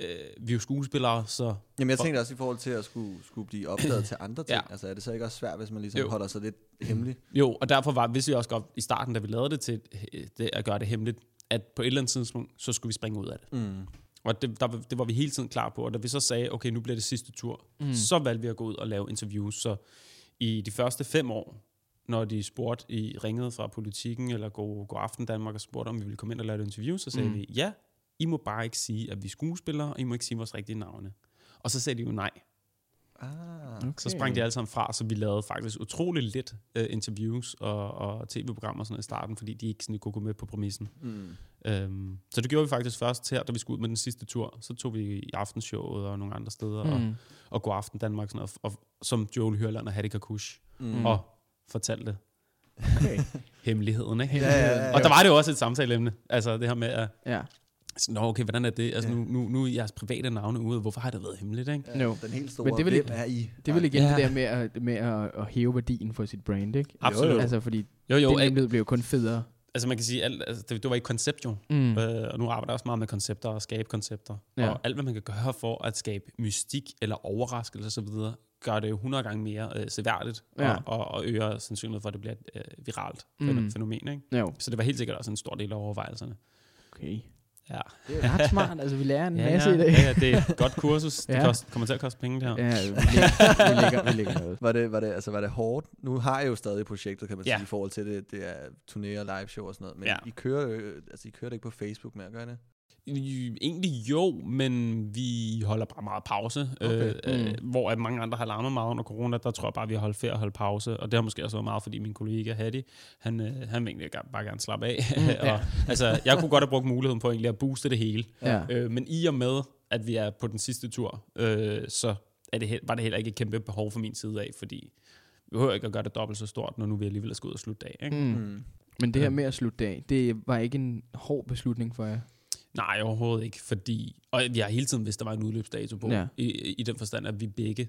øh, vi er jo skuespillere, så Jamen jeg tænkte også i forhold til at skulle, skulle blive opdaget til andre ting. Ja. Altså er det så ikke også svært, hvis man ligesom Jo. holder sig lidt hemmelig? Jo, og derfor var, vidste vi også godt i starten, da vi lavede det til øh, det, at gøre det hemmeligt, at på et eller andet tidspunkt, så skulle vi springe ud af det. Mm. Og det, der, det var vi hele tiden klar på. Og da vi så sagde, okay, nu bliver det sidste tur, Mm. så valgte vi at gå ud og lave interviews. Så i de første fem år, når de spurgte i ringet fra politikken, eller God, God Aften Danmark, og spurgte, om vi ville komme ind og lave et interview, så sagde mm. vi, ja, I må bare ikke sige, at vi er skuespillere, og I må ikke sige vores rigtige navne. Og så sagde de jo nej. Ah. Okay. Så sprang de alle sammen fra, så vi lavede faktisk utrolig lidt uh, interviews og, og tv-programmer og sådan noget i starten, fordi de ikke sådan kunne gå med på præmissen. Mm. Um, så det gjorde vi faktisk først her, da vi skulle ud med den sidste tur. Så tog vi i aftenshowet og nogle andre steder, mm. og, og God Aften Danmark, sådan noget, og, som Joel Hørland og Hattie Kakush, Mm. og fortalte Okay. hemmeligheden. Ikke? Ja, ja, ja. Og der var det jo også et samtaleemne. Altså det her med, at Ja. Nå, okay, hvordan er det? Altså Ja. nu, nu, nu er jeres private navne ude. Hvorfor har det været hemmeligt? Ikke? Ja, No. Den helt store, Men det vil hvem ikke- er I? Det vel igen Ja. det der med, at, med at, at hæve værdien for sit brand, ikke? Absolut. Altså, fordi Jo, jo, den hemmelighed bliver jo kun federe. Altså man kan sige, alt, altså, det, det var ikke koncept jo. Mm. Øh, og nu arbejder jeg også meget med koncepter og skabe koncepter. Ja. Og alt, hvad man kan gøre for at skabe mystik eller overraskelse osv., gør det jo 100 gange mere øh, seværdigt Ja. og, og, og øger sandsynligheden for, at det bliver et øh, viralt mm. fænomen. Ikke? Jo, Så det var helt sikkert også en stor del af overvejelserne. okay. Ja, Det er ret smart, altså vi lærer en ja, masse ja, i dag. ja, det er et godt kursus. Det Ja. kost, kommer til at koste penge, det her. Ja, vi lægger, vi lægger, vi lægger noget. Var det, var, det, altså, var det hårdt? Nu har jeg jo stadig projektet, kan man Ja. sige, i forhold til det. Det er turnéer, live show og sådan noget. Men Ja. I, kører, jo- altså, I kører det ikke på Facebook med at gøre det? Egentlig jo, men vi holder bare meget pause. Okay. Øh, Mm. øh, hvor at mange andre har larmet meget under corona, der tror jeg bare, vi har holdt ferie og holdt pause. Og det har måske også været meget, fordi min kollega Hattie, han, øh, han vil egentlig gerne- bare gerne slappe af. Mm, ja. og, altså, jeg kunne godt have brugt muligheden på egentlig at booste det hele. Ja. Øh, men i og med, at vi er på den sidste tur, øh, så er det, var det heller ikke et kæmpe behov fra min side af, fordi vi behøver ikke at gøre det dobbelt så stort, når nu vi alligevel skal ud og slutte af. Ikke? Mm. Mm. Men det her med at slutte af, det var ikke en hård beslutning for jer? Nej, overhovedet ikke, fordi... Og jeg har hele tiden vidst, der var en udløbsdato på, Ja. i, i den forstand, at vi begge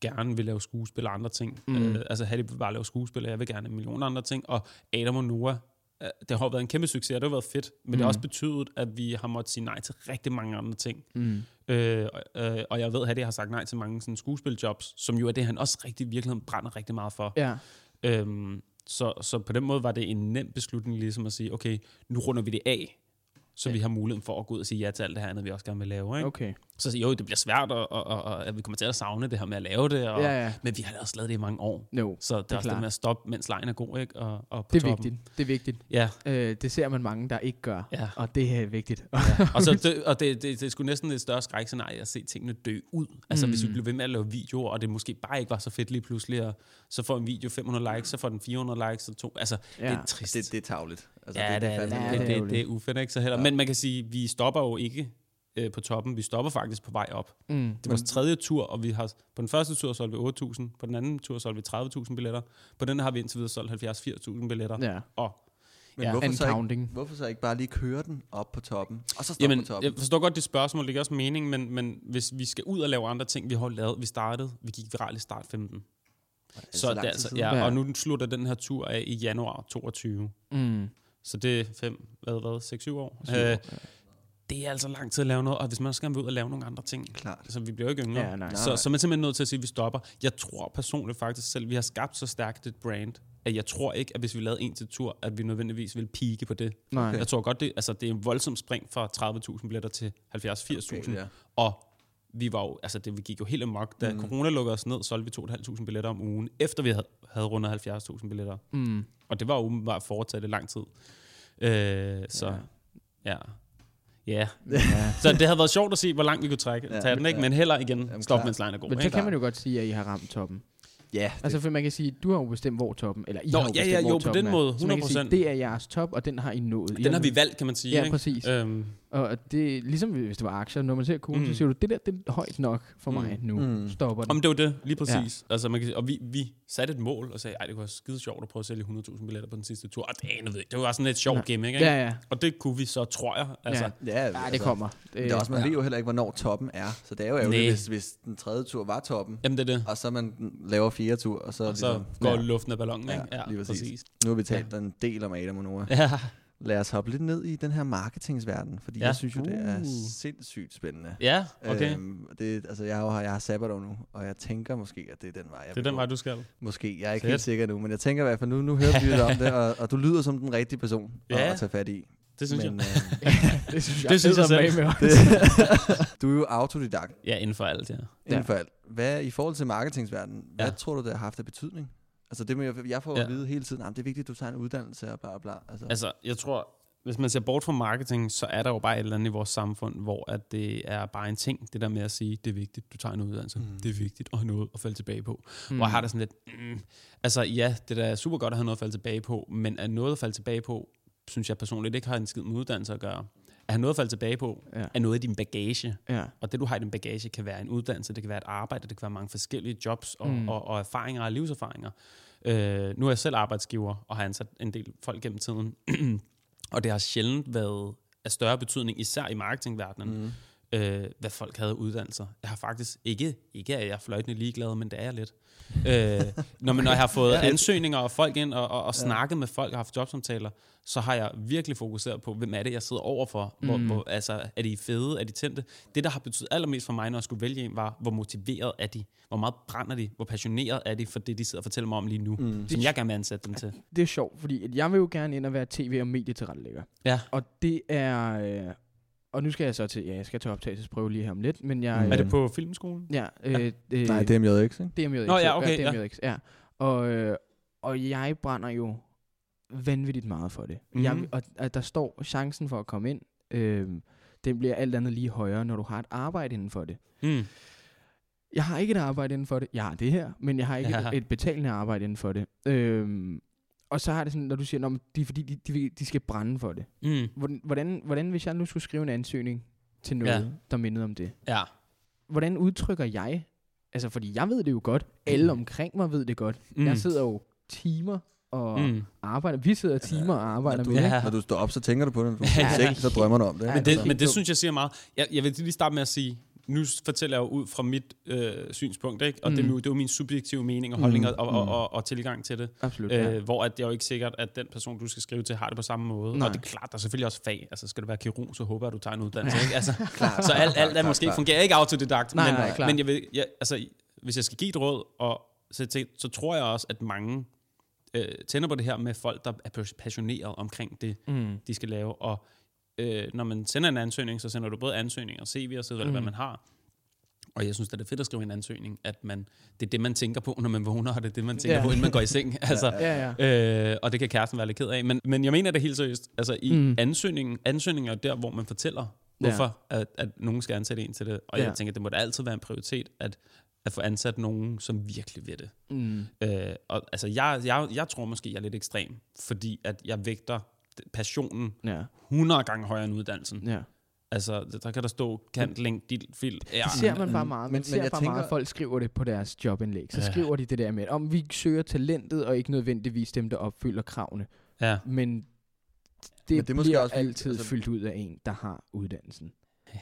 gerne vil lave skuespil og andre ting. Mm. Øh, altså, Hattie vil bare lave skuespil, og jeg vil gerne en million andre ting. Og Adam og Noah, øh, det har været en kæmpe succes, og det har været fedt. Men mm. det har Mm. også betydet, at vi har måttet sige nej til rigtig mange andre ting. Mm. Øh, øh, og jeg ved, at Hattie har sagt nej til mange sådan, skuespiljobs, som jo er det, han også rigtig i virkeligheden brænder rigtig meget for. Ja. Øhm, så, så på den måde var det en nem beslutning ligesom at sige, okay, nu runder vi det af, så vi har muligheden for at gå ud og sige ja til alt det her andet, vi også gerne vil lave. Ikke? Okay. Så jo, det bliver svært, og, og, og, og at vi kommer til at savne det her med at lave det, og, Ja, ja. men vi har også lavet det i mange år. No, Så det er, Det er også det klart. med at stoppe, mens lejen er god, ikke? Og, og på det er toppen. vigtigt. Det er vigtigt. Ja, Øh, det ser man mange, der ikke gør. ja. Og det er vigtigt. og så det, og det, det, det er sgu næsten et større skrækscenarie at se tingene dø ud. Altså mm. hvis vi blev ved med at lave videoer, og det måske bare ikke var så fedt lige pludselig, og så får en video 500 likes, så får den 400 likes, og to. Altså, ja. det er trist. Det, det er tavligt. Altså, ja, det, er, det, Ja, det, det er det, det er ufedt, ikke? Så heller. Ja. Men man kan sige, vi stopper jo ikke øh, på toppen. Vi stopper faktisk på vej op. Mm. Det er vores tredje tur, og vi har på den første tur solgte vi 8.000, på den anden tur solgte vi 30.000 billetter. På den har vi indtil videre solgt 70-80.000 billetter. Ja. Og Men Ja. hvorfor, And så ikke, counting. hvorfor så ikke bare lige køre den op på toppen, og så stoppe Jamen, på toppen? jeg forstår godt det spørgsmål, det giver også mening, men, men hvis vi skal ud og lave andre ting, vi har lavet, vi startede, vi gik viralt i start 15. det Så lang det, altså, ja, Ja. og nu slutter den her tur af i januar 22. Mm. Så det er fem, hvad, hvad, 6-7 år. Syv år, Øh, det er altså lang tid at lave noget, og hvis man også gerne vil ud og lave nogle andre ting, Klart. så vi bliver jo ikke yngre. Ja, nej. Så, så man er simpelthen nødt til at sige, at vi stopper. Jeg tror personligt faktisk selv, vi har skabt så stærkt et brand, at jeg tror ikke, at hvis vi lavede en til tur, at vi nødvendigvis vil pike på det. Nej. Okay. Jeg tror godt, det, altså, det er en voldsom spring fra 30.000 billetter til 70-80.000. Okay, ja. Og vi var jo, altså det, vi gik jo helt amok. Da mm. corona lukkede os ned, solgte vi 2.500 billetter om ugen, efter vi havde, havde rundet 70.000 billetter. Mm. Og det var jo umiddelbart fortsat i lang tid. Øh, så, ja. ja. Ja, Ja. så det havde været sjovt at se, hvor langt vi kunne trække, Ja, tage den, ikke? ja. Men heller igen, stop, mens lejen er god. Men så kan man jo godt sige, at I har ramt toppen. Ja, Altså, for man kan sige, du har jo bestemt, hvor toppen, eller I Nå, har jo ja, bestemt, ja, hvor jo, på toppen den er. måde, Så man kan sige, 100%. det er jeres top, og den har I nået. I Den har vi valgt, kan man sige. Ja, ikke? præcis. Øhm, Og det er ligesom, hvis det var aktier, når man ser kurven, Mm. så siger du, det der, det er højt nok for Mm. mig nu. Mm. Stopper den. om det var det, lige præcis. Ja. Altså, man kan sige, og vi, vi satte et mål og sagde, ej, det kunne være skide sjovt at prøve at sælge 100.000 billetter på den sidste tur. Og det anede ikke. Det var sådan et sjovt Ja. gimmick, ikke? Ja, ja. Og det kunne vi så, tror jeg. Altså, Ja. ja, Ja, det kommer. Det er også, man Ja. ved jo heller ikke, hvornår toppen er. Så det er jo ærgerligt, hvis, hvis den tredje tur var toppen, Jamen, det er det. og så man laver fire tur, og så, Og så ligesom, går ja, luften af ballonen, ikke? Ja, lige præcis. nu har vi talt en del om Adam og Noah. Ja. Lad os hoppe lidt ned i den her marketingsverden, fordi Ja. jeg synes jo, det er Uh. sindssygt spændende. Ja, okay. Øhm, det, altså, jeg har, jeg har sabbatår nu, og jeg tænker måske, at det er den vej, jeg det er den vej, du skal. Måske, jeg er ikke Fedt. helt sikker nu, men jeg tænker i hvert fald, nu, nu hører vi lidt om det, og, og du lyder som den rigtige person at, Ja. at tage fat i. Det synes men, jeg. Øh, det synes jeg, Det synes jeg selv. også. det, du er jo autodidakt Ja, inden for alt, ja. inden for alt. Hvad, I forhold til marketingsverdenen, hvad Ja. tror du, det har haft af betydning? Altså det med, jeg får Ja. at vide hele tiden, det er vigtigt, at du tager en uddannelse og bla bla. Altså, Altså, jeg tror, hvis man ser bort fra marketing, så er der jo bare et eller andet i vores samfund, hvor at det er bare en ting, det der med at sige, det er vigtigt, du tager en uddannelse. Mm. Det er vigtigt at have noget at falde tilbage på. Mm. Hvor jeg har det sådan lidt, mm, altså ja, det er da super godt at have noget at falde tilbage på, men at noget at falde tilbage på, synes jeg personligt ikke har en skid med uddannelse at gøre. At have noget at falde tilbage på, Ja. er noget i din bagage. Ja. Og det, du har i din bagage, kan være en uddannelse, det kan være et arbejde, det kan være mange forskellige jobs og, Mm. mm. og, og erfaringer og livserfaringer. Øh, nu er jeg selv arbejdsgiver og har ansat en del folk gennem tiden. og det har sjældent været af større betydning, især i marketingverdenen, mm. Øh, hvad folk havde uddannelser. Jeg har faktisk ikke, ikke at jeg er fløjtende ligeglad, men det er jeg lidt. øh, når, man, når jeg har fået ansøgninger og folk ind og, og, og snakket med folk og haft jobsamtaler, så har jeg virkelig fokuseret på, hvem er det, jeg sidder overfor. Hvor, Mm. hvor, altså, er de fede? Er de tændte? Det, der har betydet allermest for mig, når jeg skulle vælge en, var, hvor motiveret er de? Hvor meget brænder de? Hvor passioneret er de for det, de sidder og fortæller mig om lige nu? Mm. Som jeg gerne vil ansætte dem til. Det er sjovt, fordi jeg vil jo gerne ind og være tv- og medietilrettelægger. Ja. Og det er... Øh, og nu skal jeg så til... Ja, jeg skal til optagelsesprøve lige her om lidt, men jeg... Mm. Er det på filmskolen? Ja, øh, øh, Nej, det er MJX, ikke? DMJX. Nå, ja, okay, ja. DMJX, ja. Og, øh, og jeg brænder jo vanvittigt meget for det. Mm-hmm. Jeg, Mhm. og at der står chancen for at komme ind, øh, den bliver alt andet lige højere, når du har et arbejde inden for det. Mm. Jeg har ikke et arbejde inden for det. Jeg har det her, men jeg har ikke Ja. et, et betalende arbejde inden for det. Øhm, og så har det sådan, når du siger, at det er fordi, de, de, de skal brænde for det. Mm. Hvordan, hvordan, hvordan hvis jeg nu skulle skrive en ansøgning til noget, Ja. der mindede om det? Ja. Hvordan udtrykker jeg? Altså, fordi jeg ved det jo godt. Alle omkring mig ved det godt. Mm. Mm. Jeg sidder jo timer og mm. Mm. arbejder. Vi sidder timer og arbejder Når du, med det. Ja. når du står op, så tænker du på det. Når du Ja. seng, så drømmer du om det. Men det, Altså. men det synes jeg siger meget. Jeg, jeg vil lige starte med at sige, nu fortæller jeg jo ud fra mit øh, synspunkt, ikke? og mm. det, er Mm. jo, det er jo min subjektive mening og holdning Mm. og, og, og, og tilgang til det. Absolut, Øh, ja. hvor at det er jo ikke sikkert, at den person, du skal skrive til, har det på samme måde. Nej. Og det er klart, der er selvfølgelig også fag. Altså, skal du være kirurg, så håber jeg, at du tager en uddannelse. Ikke? Altså, så alt, alt er klart, måske fungerer ikke autodidakt. Nej, men, nej, klart. men jeg vil, jeg, altså, hvis jeg skal give et råd, og, så, så tror jeg også, at mange øh, tænder på det her med folk, der er passioneret omkring det, Mm. de skal lave. Og øh, når man sender en ansøgning, så sender du både ansøgning og CV og så videre, mm. hvad man har. Og jeg synes, det er fedt at skrive en ansøgning, at man, det er det, man tænker på, når man vågner, og det er det, man tænker Ja. på, inden man går i seng. altså, Ja, ja. Øh, og det kan kæresten være lidt ked af. Men, men jeg mener det helt seriøst. Altså i Mm. ansøgningen, ansøgningen er der, hvor man fortæller, hvorfor at, at nogen skal ansætte en til det. Og Ja. jeg tænker, det må da altid være en prioritet, at, at få ansat nogen, som virkelig ved det. Mm. Øh, og altså, jeg, jeg, jeg tror måske, jeg er lidt ekstrem, fordi at jeg vægter passionen Ja, 100 gange højere end uddannelsen. ja. Altså, der kan der stå kant, link, dit, fil. Ja, Det ser man bare meget. Men- Man men ser jeg bare tænker- meget, at folk skriver det på deres jobindlæg. Så Ja. skriver de det der med, om vi søger talentet, og ikke nødvendigvis dem, der opfylder kravene. ja. Men det, det er det måske bliver også altid altså- fyldt ud af en, der har uddannelsen.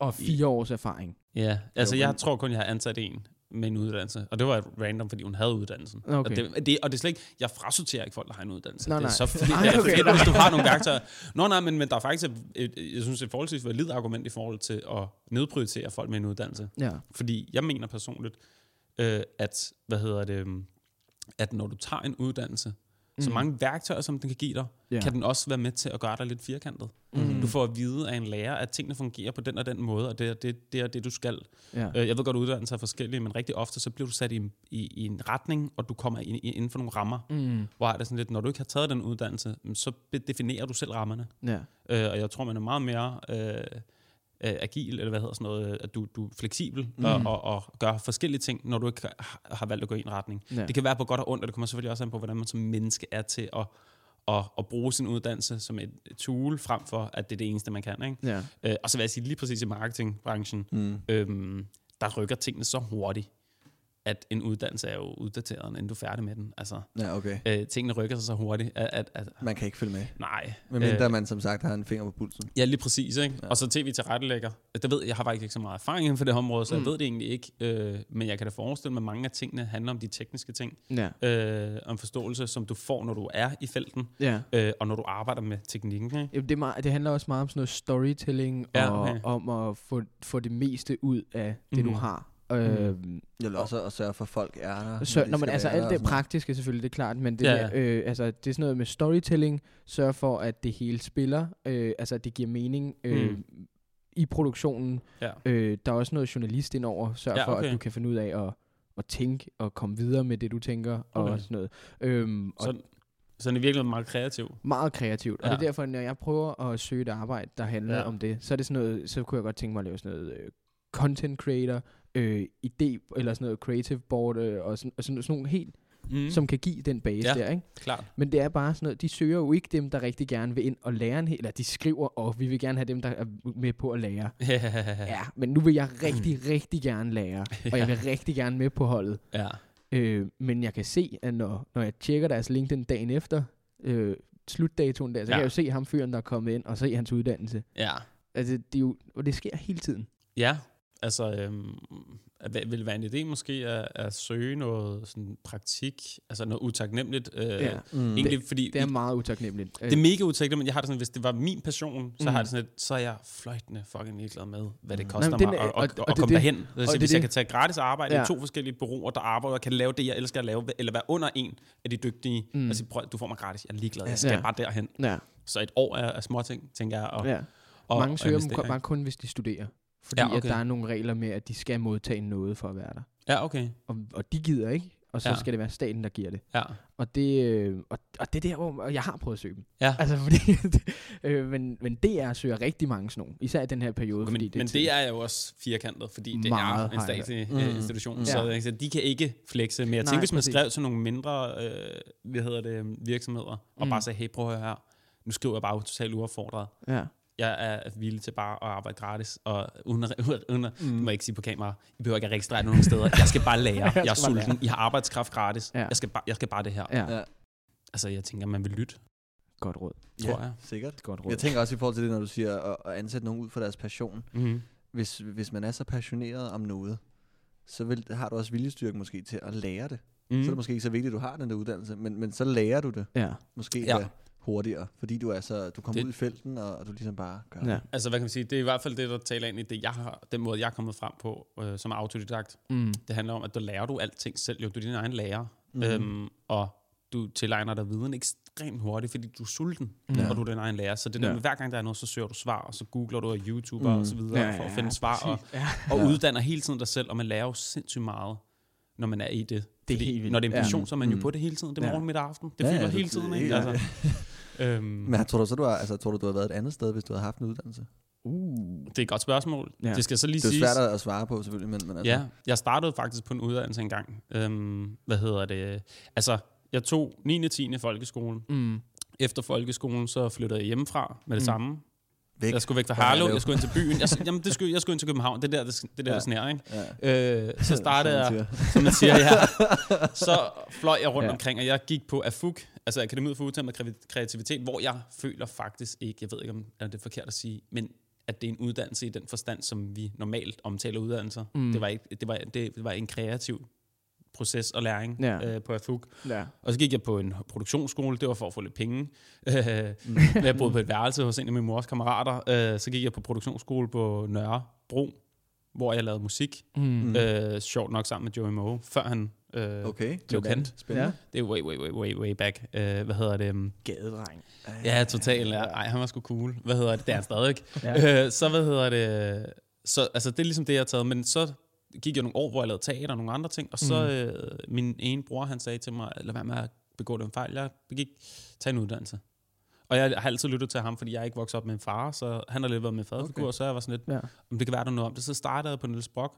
Og fire års erfaring. ja. Altså, jeg men- tror kun, jeg har ansat en med en uddannelse. Og det var random, fordi hun havde uddannelsen. Okay. Og, det, det, og det er slet ikke, jeg frasorterer ikke folk, der har en uddannelse. Nå, det er nej. så fedt, Ej, det er okay, fedt nej. hvis du har nogle værktøjer. Nå nej, men, men der er faktisk, et, jeg synes, et forholdsvis validt argument i forhold til at nedprioritere folk med en uddannelse. Ja. Fordi jeg mener personligt, øh, at, hvad hedder det, at når du tager en uddannelse, mm. så Mm. mange værktøjer, som den kan give dig, Ja. kan den også være med til at gøre dig lidt firkantet. Mm. Du får at vide af en lærer, at tingene fungerer på den og den måde, og det er det, det, er det du skal. Ja. Øh, Jeg ved godt, at uddannelser er forskellige, men rigtig ofte, så bliver du sat i, i, i en retning, og du kommer ind, inden for nogle rammer. Mm. Hvor er det sådan lidt, når du ikke har taget den uddannelse, så definerer du selv rammerne. Ja. Øh, og jeg tror, man er meget mere øh, øh, agil, eller hvad hedder sådan noget, at du, du er fleksibel Mm. og, og, og gør forskellige ting, når du ikke har, valgt at gå i en retning. Ja. Det kan være på godt og ondt, og det kommer selvfølgelig også an på, hvordan man som menneske er til at, at, at bruge sin uddannelse som et, et tool, frem for, at det er det eneste, man kan. Ikke? Ja. Øh, og så vil jeg sige, lige præcis i marketingbranchen, Mm. øhm, der rykker tingene så hurtigt, at en uddannelse er jo uddateret, inden du er færdig med den. Altså, Ja, okay. øh, tingene rykker sig så hurtigt, at, at, at Man kan ikke følge med. nej. Medmindre man som sagt har en finger på pulsen. Ja, lige præcis. Ikke? Ja. Ja. Og så tv til rettelægger. Det ved jeg, har faktisk ikke så meget erfaring inden for det område, så mm. Mm. jeg ved det egentlig ikke. Øh, men jeg kan da forestille mig, at mange af tingene handler om de tekniske ting. Ja. Øh, om forståelse, som du får, når du er i felten, Ja. øh, og når du arbejder med teknikken. Ikke? Jamen, det, er meget, det handler også meget om sådan noget storytelling, Ja, og okay. om at få, få det meste ud af det, du Mhm. har. Øh, Eller også at sørge for, at folk er der. Så, de når man, altså alt det og praktiske selvfølgelig, det er klart, men det, Ja, ja, øh, altså, det er sådan noget med storytelling, sørge for, at det hele spiller, øh, altså at det giver mening øh, Mm. i produktionen. Ja. Øh, der er også noget journalist indover, sørg Ja, for, okay. at du kan finde ud af at, at tænke og komme videre med det, du tænker, og Okay. sådan noget. Øhm, og Så, så den er virkelig meget kreativ. meget kreativt. Og Ja. det er derfor, når jeg prøver at søge et arbejde, der handler Ja. ja. om det, så er det sådan noget, så kunne jeg godt tænke mig at lave sådan noget øh, content creator, øh, idé, eller sådan noget creative board, øh, og sådan, og sådan, sådan nogle helt, Mm. mm. som kan give den base Ja. der, ikke? Klart. Men det er bare sådan noget, de søger jo ikke dem, der rigtig gerne vil ind og lære en hel, eller de skriver, og vi vil gerne have dem, der er med på at lære. Ja, men nu vil jeg rigtig, rigtig gerne lære, og jeg vil rigtig gerne med på holdet. ja. Øh, men jeg kan se, at når, når jeg tjekker deres LinkedIn dagen efter, øh, slutdatoen der, så. Ja. kan jeg jo se ham fyren, der er kommet ind, og se hans uddannelse. Ja. Altså, det er jo, og det sker hele tiden. Ja, altså øhm, at- vil det være en idé måske at, at søge noget sådan praktik, altså noget utaknemmeligt. Øh, Ja. Mm. Egentlig fordi Det er meget utaknemmeligt. Det er mega utaknemmeligt, jeg har det sådan, hvis det var min passion, så Mm. har det sådan lidt, så er jeg fløjtende fucking ligeglad med, hvad det Mm. koster men mig at, og- at, og at det er komme det. derhen. Det vil Og sige, det hvis jeg det. kan tage gratis arbejde ja. I to forskellige bureauer, der arbejder og kan lave det, jeg elsker at lave, eller være under en af de dygtige, Mm. mm. altså prøv, du får mig gratis, jeg er ligeglad, jeg skal Ja. bare derhen. Ja, Så et år er, er småting, tænker jeg, og, ja. og, Mange og søger i. bare kun, hvis de studerer. Fordi Ja, ja, okay. okay. at der er nogle regler med, at de skal modtage noget for at være der. Ja, okay. Og, og de gider ikke, og så Ja. ja. skal det være staten, der giver det. Ja. Og det, øh, og, og det er der, hvor og jeg har prøvet at søge dem. Ja. Altså, fordi, øh, men, men DR søger rigtig mange sådan nogle, især i den her periode. Men, fordi det, men det er jo også firkantet, fordi det Meget er en statslig øh, Mm. institution, Ja. så, så de kan ikke flexe. Men jeg Nej, tænker, hvis man præcis. skrev til nogle mindre øh, hvad hedder det, virksomheder, og Mm. bare sagde, hey, prøv at høre her, nu skriver jeg bare totalt uaffordret. Ja. Jeg er villig til bare at arbejde gratis, og uden, at- uden, at- Mm. det må jeg ikke sige på kamera, I behøver ikke at registrere nogen steder. Jeg skal bare lære. skal Jeg er lære. sulten. I har arbejdskraft gratis. Ja. Jeg, skal bare, jeg skal bare det her. ja. Ja. Altså, jeg tænker, man vil lytte, Godt råd. tror jeg. sikkert. Godt råd. Jeg tænker også i forhold til det, når du siger at, at ansætte nogen ud for deres passion. Mm-hmm. Hvis, hvis man er så passioneret om noget, så vil, har du også viljestyrke måske til at lære det. Mm. Så er det måske ikke så vigtigt, at du har den der uddannelse, men, men så lærer du det Ja. måske Ja. ja. Hurtigere, fordi du er så du kommer Det- ud i felten, og, og du ligesom bare gør ja. det. Altså, hvad kan man sige? Det er i hvert fald det, der taler ind i det, jeg har, den måde, jeg er kommet frem på øh, som autodidakt. Mm. Det handler om, at du lærer du alting selv. Jo, du er din egen lærer. Mm. Øhm, og du tilegner dig viden ekstremt hurtigt, fordi du er sulten, ja. og du er din egen lærer. Så det der Ja. med, hver gang der er noget, så søger du svar, og så googler du og YouTuber Mm. og så videre, Ja, for at ja, finde svar, og. Ja. og Ja. uddanner hele tiden dig selv, og man lærer jo sindssygt meget, når man er i det. Det er helt vildt. Når det er en Ja. passion, så er man jo Mm. på det hele tiden. Det er Ja. morgen, middag og aften. Det Ja, fylder ja, hele tiden, ikke? ja. Altså, øhm, Men tror du så, du har, altså, tror du, du har været et andet sted, hvis du havde haft en uddannelse? Uh. det er et godt spørgsmål. Ja. Det skal så lige Det er siges. svært at svare på, selvfølgelig, men, men altså, Ja, jeg startede faktisk på en uddannelse engang. Øhm, hvad hedder det? Altså, jeg tog 9. og 10. folkeskolen. Mm. Efter folkeskolen, så flyttede jeg hjemmefra med det Mm. samme. Væk. Jeg skulle væk fra det? jeg skulle ind til byen. Jeg, jamen, det skulle, jeg skulle ind til København. Det er der, det, det, er der, Ja. det sner, ikke? Ja. Øh, så startede jeg, siger. som man siger, ja. Så fløj jeg rundt Ja. omkring, og jeg gik på AFUK, altså Akademiet for med Kreativitet, hvor jeg føler faktisk ikke, jeg ved ikke, om er det er forkert at sige, men at det er en uddannelse i den forstand, som vi normalt omtaler uddannelser. Mm. Det, var ikke, det, var, det, det var en kreativ proces og læring Ja. ja. øh, på AFUK. Ja. Og så gik jeg på en produktionsskole, det var for at få lidt penge. Øh, Mm. jeg boede på et værelse hos en af mine mors kammerater. Øh, så gik jeg på produktionsskole på Nørrebro, hvor jeg lavede musik. Mm. Mm. Øh, sjovt nok sammen med Joey Moe, før han øh, Okay. blev kendt. Spændende. Det er way, way, way, way, way back. Øh, hvad hedder det? Um, Gadedreng. Ja, totalt. Ja. Ej, han var sgu cool. Hvad hedder det? Det er han stadig. Ja. Øh, så hvad hedder det? Så, altså, det er ligesom det, jeg har taget. Men så gik jeg nogle år, hvor jeg lavede teater og nogle andre ting. Og så Mm. øh, min ene bror, han sagde til mig, lad være med at begå den fejl. Jeg begik, tag en uddannelse. Og jeg har altid lyttet til ham, fordi jeg ikke vokset op med en far, så han har lidt været med faderfigur, Okay. så jeg var sådan lidt, Ja. om det kan være, der er noget om det. Så startede jeg på Niels Brock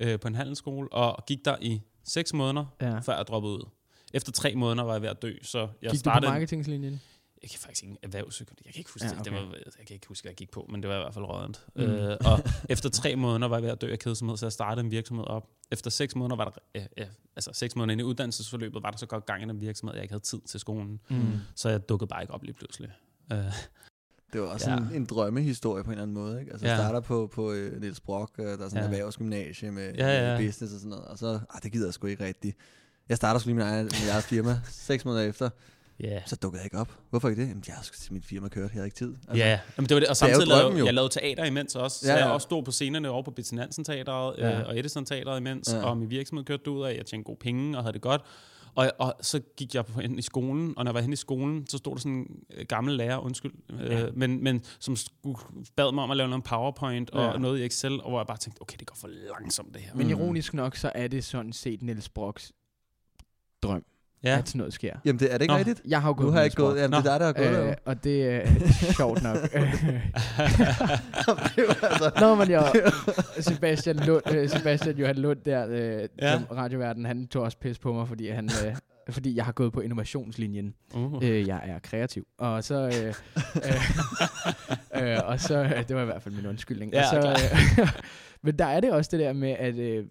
øh, på en handelsskole, og gik der i seks måneder, Ja. før jeg droppede ud. Efter tre måneder var jeg ved at dø, så jeg Gik du på startede... marketingslinjen? Jeg kan faktisk ikke erhvervsøkonomi. Jeg kan ikke huske Ja, okay. det. var, jeg kan ikke huske, hvad jeg gik på, men det var i hvert fald rådent. Mm. Øh, og efter tre måneder var jeg ved at dø af kedsomhed, så jeg startede en virksomhed op. Efter seks måneder var der, øh, øh, altså seks måneder inde i uddannelsesforløbet, var der så godt gang i den virksomhed, jeg ikke havde tid til skolen. Mm. Så jeg dukkede bare ikke op lige pludselig. Øh, Det var også Ja. en, en drømmehistorie på en eller anden måde. Ikke? Altså, ja. Starter på, på uh, Niels Brock, uh, der er sådan en Ja. erhvervsgymnasie med, Ja, ja. med business og sådan noget. Og så, ah, det gider jeg sgu ikke rigtigt. Jeg starter sgu lige min egen, min eget firma. Seks måneder efter, yeah. så dukkede jeg ikke op. Hvorfor ikke det? Jamen, jeg sgu til mit firma kørt, jeg havde ikke tid. Ja, yeah. Jamen, det var det. Og Det samtidig lavede drømmen jo. jeg lavede teater imens også. Så Ja, jeg ja. også stod på scenerne over på Betty Nansen Teateret Ja. øh, og Edison Teateret imens, Ja. ja. og min virksomhed kørte ud af. Jeg tjente gode penge og havde det godt. Og, og så gik jeg på, hen i skolen, og når jeg var hen i skolen, så stod der sådan en øh, gammel lærer, undskyld, Ja. øh, men, men som skulle, bad mig om at lave noget PowerPoint og Ja. noget i Excel, og hvor jeg bare tænkte, okay, det går for langsomt det her. Men Mm. ironisk nok, så er det sådan set Niels Brocks drøm, ja. at sådan noget sker. Jamen, det, er det ikke Nå. rigtigt? Jeg har jo gået Nu har jeg ikke gået. Jamen, det er dig, der har gået Øh, øh, og det er sjovt nok. altså, Nå, men jeg, Sebastian, Lund, øh, Sebastian Johan Lund der, øh, ja. Radioverden, han tog også pis på mig, fordi, han, øh, fordi jeg har gået på innovationslinjen. Uh. Øh, jeg er kreativ. Og så, øh, øh, øh, og så øh, det var i hvert fald min undskyldning. Ja, og så, øh, men der er det også det der med, at øh,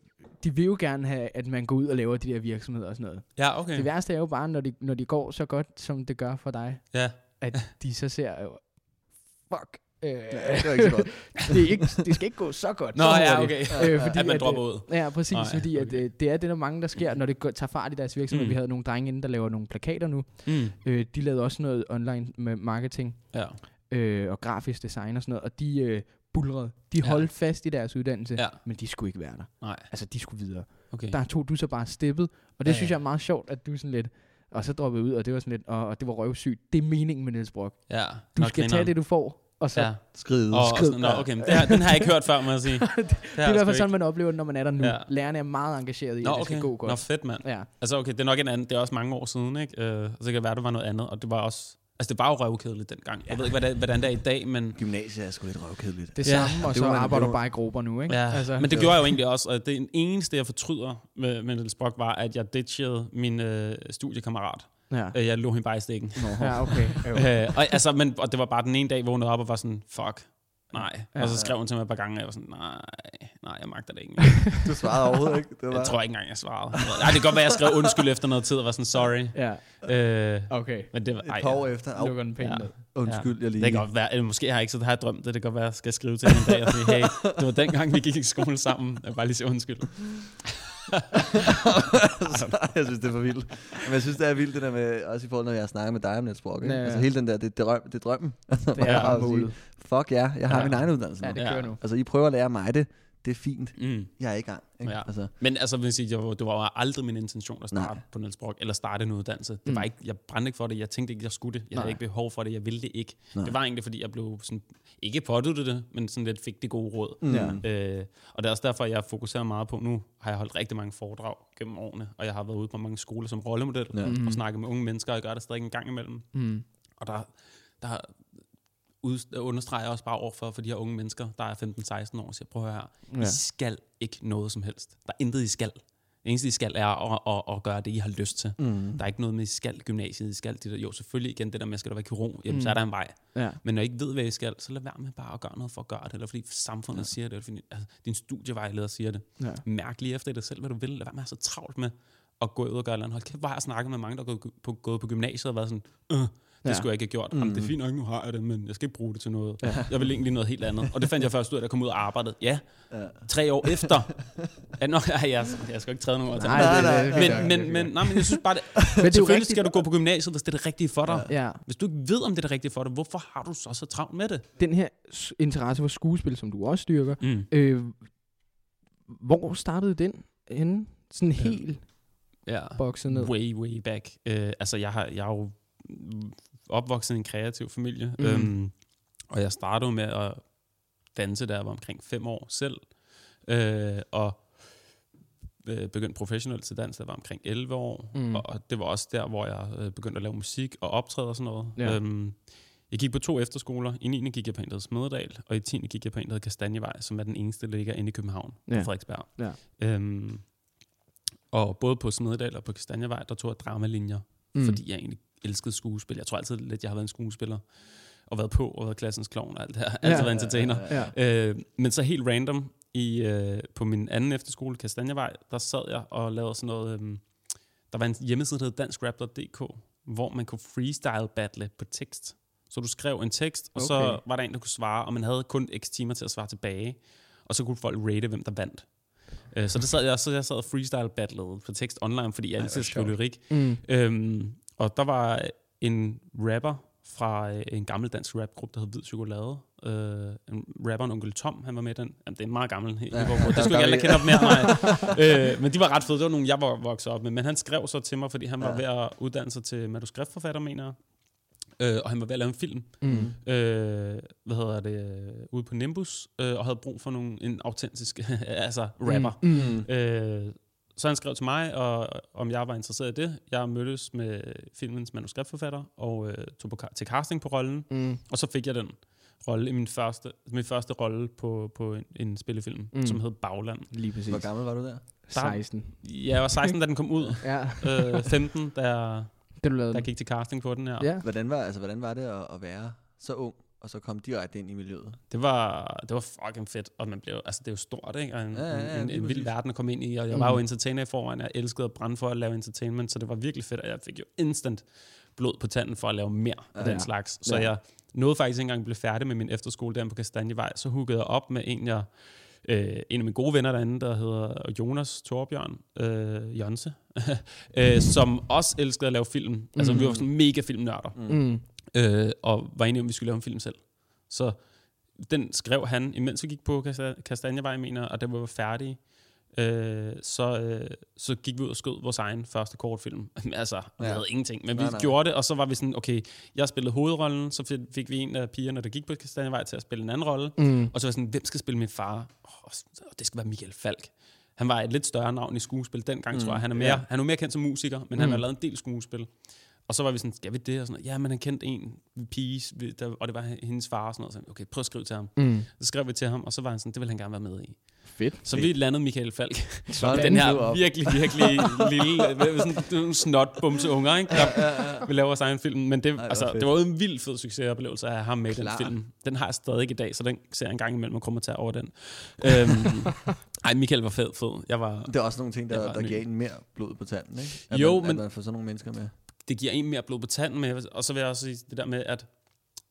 de vil jo gerne have, at man går ud og laver de der virksomheder og sådan noget. Ja, okay. Det værste er jo bare, når de, når de går så godt, som det gør for dig, Ja. at de så ser jo, fuck, øh, Ja, det var ikke så godt. det, er ikke, det skal ikke gå så godt. Nå, så ja, okay. Øh, fordi at man at, dropper øh, ud. Ja, præcis, Nå, ja, fordi at, okay. øh, det er det, der mange, der sker, når det går, tager fart i deres virksomhed. Mm. Vi havde nogle drenge inde, der laver nogle plakater nu. Mm. Øh, de lavede også noget online med marketing Ja. øh, og grafisk design og sådan noget, og de øh, bulrede. De Ja. holdt fast i deres uddannelse, Ja. men de skulle ikke være der. Nej, Altså, de skulle videre. okay. Der tog du så bare steppet, og det Ja, synes ja. jeg er meget sjovt, at du sådan lidt... Og så droppede jeg ud, og det var sådan lidt, og, og det var røvsygt. Det er meningen med Niels Brock. Ja. Du Nå, skal grineren. tage det, du får, og så... Ja. Skride. Og, og Skrid. sådan, nå, okay, men det her, den har jeg ikke hørt før, må jeg sige. Det, Det er i hvert fald sådan, man oplever det, når man er der nu. Ja. Ja. Lærerne er meget engageret i, Nå, at det okay. skal gå godt. Nå, fedt, mand. Ja. Altså, okay, det er nok en anden, det er også mange år siden, ikke? Øh, og så kan det være, det var noget andet, og det var også... Altså, det var jo røvkedeligt dengang. Jeg ved ikke, hvordan, hvordan det er i dag, men... Gymnasiet er sgu lidt røvkedeligt. Det Ja, samme, og det så arbejder du bare i grupper nu, ikke? Ja, altså, men det det gjorde jeg jo egentlig også, og det eneste, jeg fortryder med, med Niels Brock, var, at jeg ditchede min øh, studiekammerat. Ja. Øh, jeg lå hende bare i stikken. Ja, okay. Øh, og, altså, men, og det var bare den ene dag, jeg vågnede op og var sådan, fuck, nej. Ja. og så skrev hun til mig et par gange, og jeg var sådan, nej, nej, jeg magter det ikke. Du svarede overhovedet ikke. Det var, Jeg tror ikke engang, jeg svarede. Nej, det kan godt være, jeg skrev undskyld efter noget tid, og var sådan, sorry. Ja, Øh, okay. men det var, et ej, par år efter. Au, Lukker den pænt Ja. ned. undskyld, jeg lige... Det kan godt være, eller måske har jeg ikke så har jeg drømt det. Det kan godt være, jeg skal skrive til hende en dag og sige, hey, det var dengang, vi gik i skole sammen. Jeg vil bare lige sige undskyld. jeg synes, det er for vildt. Men jeg synes, det er vildt, det der med, også i forhold til, når jeg snakker med dig om Niels Brock. Ikke? Ja, ja. Altså hele den der, det er, drøm, det er drømmen. Det er målet. Fuck ja, jeg har Ja. min egen uddannelse Ja, nu. det Ja. kører nu. Altså, I prøver at lære mig det. Det er fint. Mm. Jeg er i gang. Ikke? Ja. Altså, Men altså, vil jeg sige, det var, aldrig min intention at starte Nej. på Niels Brock, eller starte en uddannelse. Det Mm. var ikke, jeg brændte ikke for det, jeg tænkte ikke, jeg skulle det. Jeg Nej. havde ikke behov for det, jeg ville det ikke. Nej. Det var egentlig, fordi jeg blev sådan, ikke påduttet det, men sådan lidt fik det gode råd. mm. Øh, og det er også derfor, jeg fokuserer meget på, nu har jeg holdt rigtig mange foredrag gennem årene, og jeg har været ude på mange skoler som rollemodel, Ja. ja. og snakket med unge mennesker, og jeg gør det stadig en gang imellem. Mm. Og der, der ud, understreger jeg også bare overfor for de her unge mennesker, der er 15-16 år, og siger, prøv at høre her, Ja. I skal ikke noget som helst. Der er intet, I skal. Det eneste, I skal, er at, at, at gøre det, I har lyst til. Mm. Der er ikke noget med, I skal gymnasiet, I skal det der. Jo, selvfølgelig igen det der med, skal der være kirurg, jamen, Mm. så er der en vej. Ja. Men når I ikke ved, hvad I skal, så lad være med bare at gøre noget for at gøre det, eller fordi samfundet ja. siger det, eller fordi altså, din studievejleder siger det. Ja. Mærk lige efter dig selv, hvad du vil. Lad være med at så travlt med at gå ud og gøre noget. Hold kæft, hvor har jeg snakket med mange, der er gået på, gået på gymnasiet og været sådan, øh, det Ja. skulle jeg ikke have gjort. Mm. Jamen, det er fint nok, nu har jeg det, men jeg skal ikke bruge det til noget. Ja. Jeg vil egentlig noget helt andet. Og det fandt jeg først ud af, da jeg kom ud og arbejdede. Ja, Ja. tre år efter. Ja, nå, ja, jeg, jeg skal ikke træde nogen over til. Nej, Nej, nej, nej. Men, det, men, men, nej, men jeg synes bare, det, men det selvfølgelig rigtigt. skal du gå på gymnasiet, hvis det er det rigtige for dig. Ja, Hvis du ikke ved, om det er det rigtige for dig, hvorfor har du så så travlt med det? den her interesse for skuespil, som du også styrker, Mm. øh, hvor startede den henne? Sådan helt Ja. bokset ned. Way, way back. Uh, altså, jeg, har, jeg er jo opvokset i en kreativ familie, mm. øhm, og jeg startede med at danse, da jeg var omkring fem år selv, øh, og øh, begyndte professionelt til dans, da jeg var omkring 11 år, Mm. og, og det var også der, hvor jeg øh, begyndte at lave musik og optræde og sådan noget. Ja. Øhm, jeg gik på to efterskoler. I 9. gik jeg på en, der Smededal, og i 10. gik jeg på en, der Kastanjevej, som er den eneste, der ligger inde i København, Ja. på Frederiksberg. Ja. Øhm, og både på Smededal og på Kastanjevej, der tog jeg dramalinjer, mm. fordi jeg egentlig elskede skuespil. Jeg tror altid lidt, jeg har været en skuespiller, og været på, og været klassens klovn og alt det her. Altid Ja. været entertainer. Ja. Øh, men så helt random, i, øh, på min anden efterskole, Kastanjevej, der sad jeg og lavede sådan noget... Øh, der var en hjemmeside, der hed danskrap.dk, hvor man kunne freestyle battle på tekst. Så du skrev en tekst, og okay. så var der en, der kunne svare, og man havde kun x timer til at svare tilbage. Og så kunne folk rate, hvem der vandt. Øh, så det sad jeg, så jeg sad og freestyle battlede på tekst online, fordi jeg altid skrev lyrik. Mm. Øhm, og der var en rapper fra øh, en gammel dansk rapgruppe, der hed Hvid Chokolade. Øh, en rapperen Onkel Tom, han var med i den. Jamen, det er meget gammel. Helt, Ja. Det skulle ikke alle kende op mere mig. øh, men de var ret fede. Det var nogle, jeg var vokset op med. Men han skrev så til mig, fordi han var Ja. ved at uddanne sig til manuskriptforfatter, mener jeg. Øh, og han var ved at lave en film, Mm. øh, hvad hedder det, øh, ude på Nimbus, øh, og havde brug for nogle, en autentisk altså rapper. Mm. Mm. Øh, så han skrev til mig, og, om jeg var interesseret i det. Jeg mødtes med filmens manuskriptforfatter og øh, tog på, til casting på rollen. Mm. Og så fik jeg den rolle i min første, min første rolle på, på en, en spillefilm, Mm. som hed Bagland. Lige præcis. Hvor gammel var du der? 16. Jeg var 16, da den kom ud. Ja, Øh, 15, da jeg, det du lavede da jeg gik til casting på den her. Ja. Hvordan var, altså, hvordan var det at, at være så ung, og så komme direkte ind i miljøet? Det var, det var fucking fedt, og man blev, altså det er jo stort, ikke? Og en, Ja, ja, ja, en, en vild verden at komme ind i, og jeg Mm. var jo entertainer i forvejen, jeg elskede at brænde for at lave entertainment, så det var virkelig fedt, og jeg fik jo instant blod på tanden for at lave mere af Ja. den slags. Så Ja. jeg nåede faktisk ikke engang at blive færdig med min efterskole der på Kastanjevej, så huggede jeg op med en, jeg, øh, en af mine gode venner derinde, der hedder Jonas Torbjørn øh, Jonse, øh, som også elskede at lave film. Altså vi var sådan mega filmnørder Mm. Øh, og var enige om, vi skulle lave en film selv. Så den skrev han, imens vi gik på Kasta- Kastanjevej, mener og da vi var færdige, øh, så, øh, så gik vi ud og skød vores egen første kortfilm. altså, vi Ja. havde ingenting, men vi Nej, nej. gjorde det, og så var vi sådan, okay, jeg spillede hovedrollen, så fik- fik vi en af pigerne, der gik på Kastanjevej, til at spille en anden rolle, Mm. og så var sådan, hvem skal spille min far? Oh, det skal være Michael Falk. Han var et lidt større navn i skuespil dengang, mm, tror jeg. Han er, mere, ja. han er mere kendt som musiker, men. Mm. han har lavet en del skuespil. Og så var vi sådan, skal vi det? Og sådan noget. Ja, men han kendte en pige, der, og det var hendes far og sådan noget. Så, okay, prøv at skrive til ham. Mm. Så skrev vi til ham, og så var han sådan, det vil han gerne være med i. Fedt. Så vi landede Michael Falk. Sådan den her virkelig, virkelig lille, sådan snot bumse unger, ikke? Der, vi laver vores egen film. Men det, hvor altså, fedt. det var jo en vild fed succesoplevelse at have ham med i den film. Den har jeg stadig i dag, så den ser jeg en gang imellem og kommer til over den. øhm, ej, Michael var fed, fed. Jeg var, Det er også nogle ting, der, der giver en mere blod på tanden, ikke? At Jo, man, men- At man får sådan nogle mennesker med. Det giver en mere blod på tanden, vil- og så vil jeg også sige det der med, at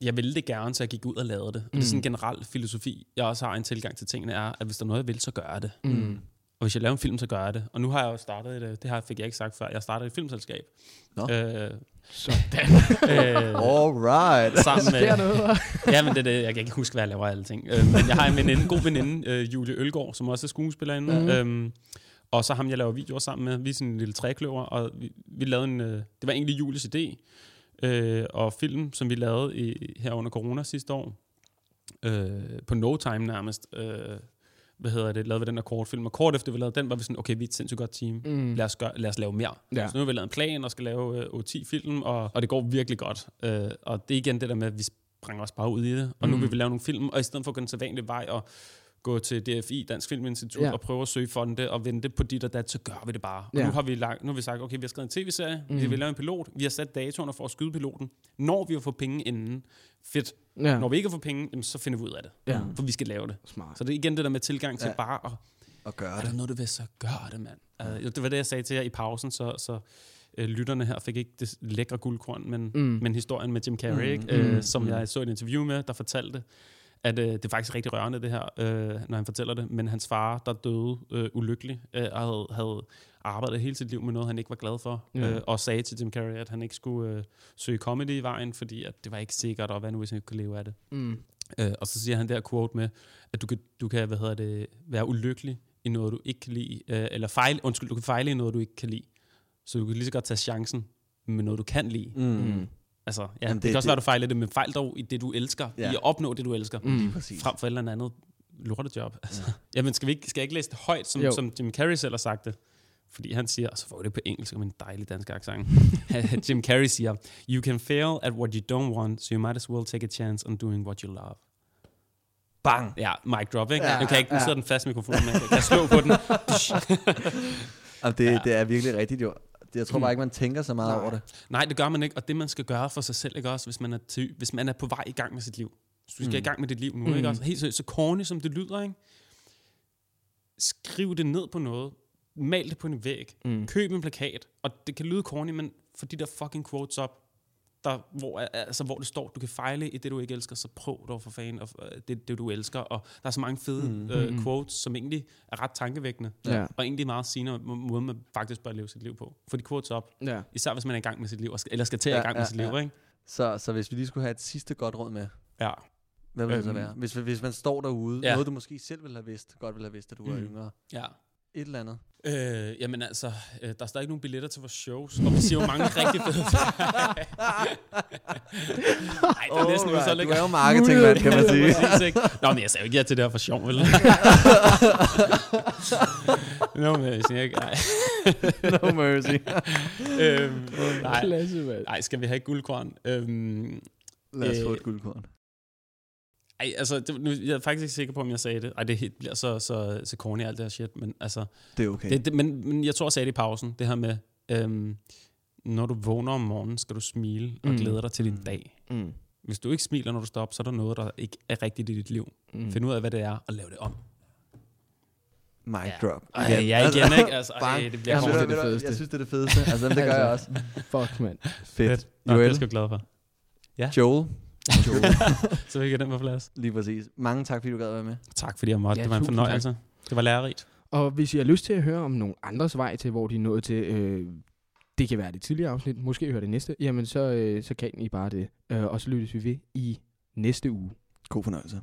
jeg ville det gerne, så jeg gik ud og lavede det. Mm. Det er sådan en generel filosofi, jeg også har en tilgang til tingene, er, at hvis der er noget, jeg vil, så gør jeg det. Mm. Og hvis jeg laver en film, så gør jeg det. Og nu har jeg jo startet et, øh, det her fik jeg ikke sagt før, jeg startede et filmselskab. Nå. Øh, Sådan. øh, Alright. sammen med, noget. ja, men det, det, jeg kan ikke huske, hvad jeg laver af alle ting. Øh, men jeg har en veninde, god veninde, øh, Julie Ølgaard, som også er skuespillerinde. Mm. Øhm, og så ham, jeg laver videoer sammen med. Vi er sådan en lille trækløver, og vi, vi lavede en... Øh, det var egentlig Julies idé, øh, og film, som vi lavede i, her under corona sidste år. Øh, på no time nærmest. Øh, hvad hedder det? Lavede vi den der kortfilm. Og kort efter vi lavede den, var vi sådan, okay, vi er et sindssygt godt team. Mm. Lad os, gøre, lad os lave mere. Ja. Så nu har vi lavet en plan og skal lave øh, 10 film, og, og det går virkelig godt. Øh, og det er igen det der med, at vi springer os bare ud i det. Og nu Mm. vil vi lave nogle film, og i stedet for at gå den sædvanlige vej og gå til DFI, Dansk Filminstitut, Ja. ja. og prøve at søge fonde og vente på dit og dat, så gør vi det bare. Og Ja. nu, har vi lagt, nu har vi sagt, okay, vi har skrevet en tv-serie, Mm. vi vil lave en pilot, vi har sat datoerne for at skyde piloten. Når vi har fået penge inden, fedt. Ja. Når vi ikke har fået penge, jamen, så finder vi ud af det. Ja. For vi skal lave det. Smart. Så det er igen det der med tilgang til Ja. ja. bare at Og gøre er der det. noget, du vil, så gør det, mand. Uh, det var det, jeg sagde til jer i pausen, så, så uh, lytterne her fik ikke det lækre guldkorn, men, Mm. men historien med Jim Carrey, Mm, ikke? Uh, mm, som mm. jeg så et interview med, der fortalte, at uh, det er faktisk rigtig rørende, det her, uh, når han fortæller det, men hans far, der døde uh, ulykkelig, uh, havde, havde arbejdet hele sit liv med noget, han ikke var glad for, Ja. uh, og sagde til Jim Carrey, at han ikke skulle uh, søge comedy i vejen, fordi at det var ikke sikkert, og hvad nu, hvis han ikke kunne leve af det. Mm. Øh, og så siger han der quote med, at du kan, du kan hvad hedder det, være ulykkelig i noget, du ikke kan lide, øh, eller fejl, undskyld, du kan fejle i noget, du ikke kan lide. Så du kan lige så godt tage chancen med noget, du kan lide. Mm. Mm. Altså, ja, Jamen, det, det- det kan også det- være, du fejler det, men fejl dog i det, du elsker, Ja. ja. i at opnå det, du elsker, Mm. Lige præcis. frem for et eller andet lortejob. Altså. Jamen, skal, vi ikke, skal jeg ikke læse det højt, som, Jo. som Jim Carrey selv har sagt det? Fordi han siger, og så får det på engelsk med en dejlig dansk accent. Jim Carrey siger, You can fail at what you don't want, so you might as well take a chance on doing what you love. Bang! Ja, mic drop, ikke? Ja, Ja, nu kan jeg ikke, nu ja. sidder den fast mikrofon, men jeg kan slå på den. Det, Ja. det er virkelig rigtigt jo. Jeg tror bare ikke, man tænker så meget Nej. over det. Nej, det gør man ikke, og det man skal gøre for sig selv, ikke også, hvis man er, til, hvis man er på vej i gang med sit liv. Hvis du skal Mm. i gang med dit liv nu, Mm. ikke også? Helt seriøst, så corny som det lyder, ikke? Skriv det ned på noget. Mal det på en væg. Mm. Køb en plakat. Og det kan lyde corny, men få de der fucking quotes op, der, hvor, altså, hvor det står, du kan fejle i det, du ikke elsker, så prøv dog for fanden og, øh, det, det, du elsker. Og der er så mange fede Mm. øh, Mm. quotes, som egentlig er ret tankevækkende. Ja. Og egentlig meget sigende om måden, man faktisk bør leve sit liv på. Få de quotes op. Ja. Især hvis man er i gang med sit liv, eller skal til at Ja, i gang med ja, sit liv, ja. ikke? Så, så hvis vi lige skulle have et sidste godt råd med, Ja. hvad vil det så Øhm. være? Hvis, hvis man står derude, Ja. noget du måske selv ville have vidst, godt ville have vidst, da du var Mm. yngre. ja. Et eller andet. Øh, jamen altså, øh, der er stadig ikke nogen billetter til vores shows, og vi siger jo mange rigtig fede Nej, det er næsten Alright, så Du er jo marketingmand, kan man sige. Præcis, ikke? Nå, men jeg sagde jo ikke ja til det her for sjov, vel? Nå, men jeg siger ikke, nej. no mercy. øhm, nej. Klasse, mand. nej, skal vi have et guldkorn? Øhm, Lad os få Øh, et guldkorn. Ej, altså, det, nu, jeg er faktisk ikke sikker på, om jeg sagde det. Ej, det helt, bliver så, så, så corny alt det her shit, men altså, Det er okay. Det, det, men, men jeg tror, jeg sagde det i pausen, det her med, øhm, når du vågner om morgenen, skal du smile og Mm. glæde dig til din Mm. dag. Mm. Hvis du ikke smiler, når du står op, så er der noget, der ikke er rigtigt i dit liv. Mm. Find ud af, hvad det er, og lav det om. Mic Ja. drop. Ej, ja, igen, ikke? Altså, ej, det bliver Jeg synes, det er det fedeste. Jeg synes, det er det fedeste. Altså, det gør jeg også. Fuck, mand. Fedt. Nå, det er Joel, jeg glad for. Joel, Så fik jeg den på plads. lige præcis. Mange tak, fordi du gad være med. Tak fordi jeg måtte. Ja, det var en fornøjelse. Det var lærerigt. Og hvis I har lyst til at høre om nogle andres vej til, hvor de er nået til, øh, det kan være det tidligere afsnit, måske høre det næste, jamen så, øh, så kan I bare det. Øh, og så lyttes vi ved i næste uge. God fornøjelse.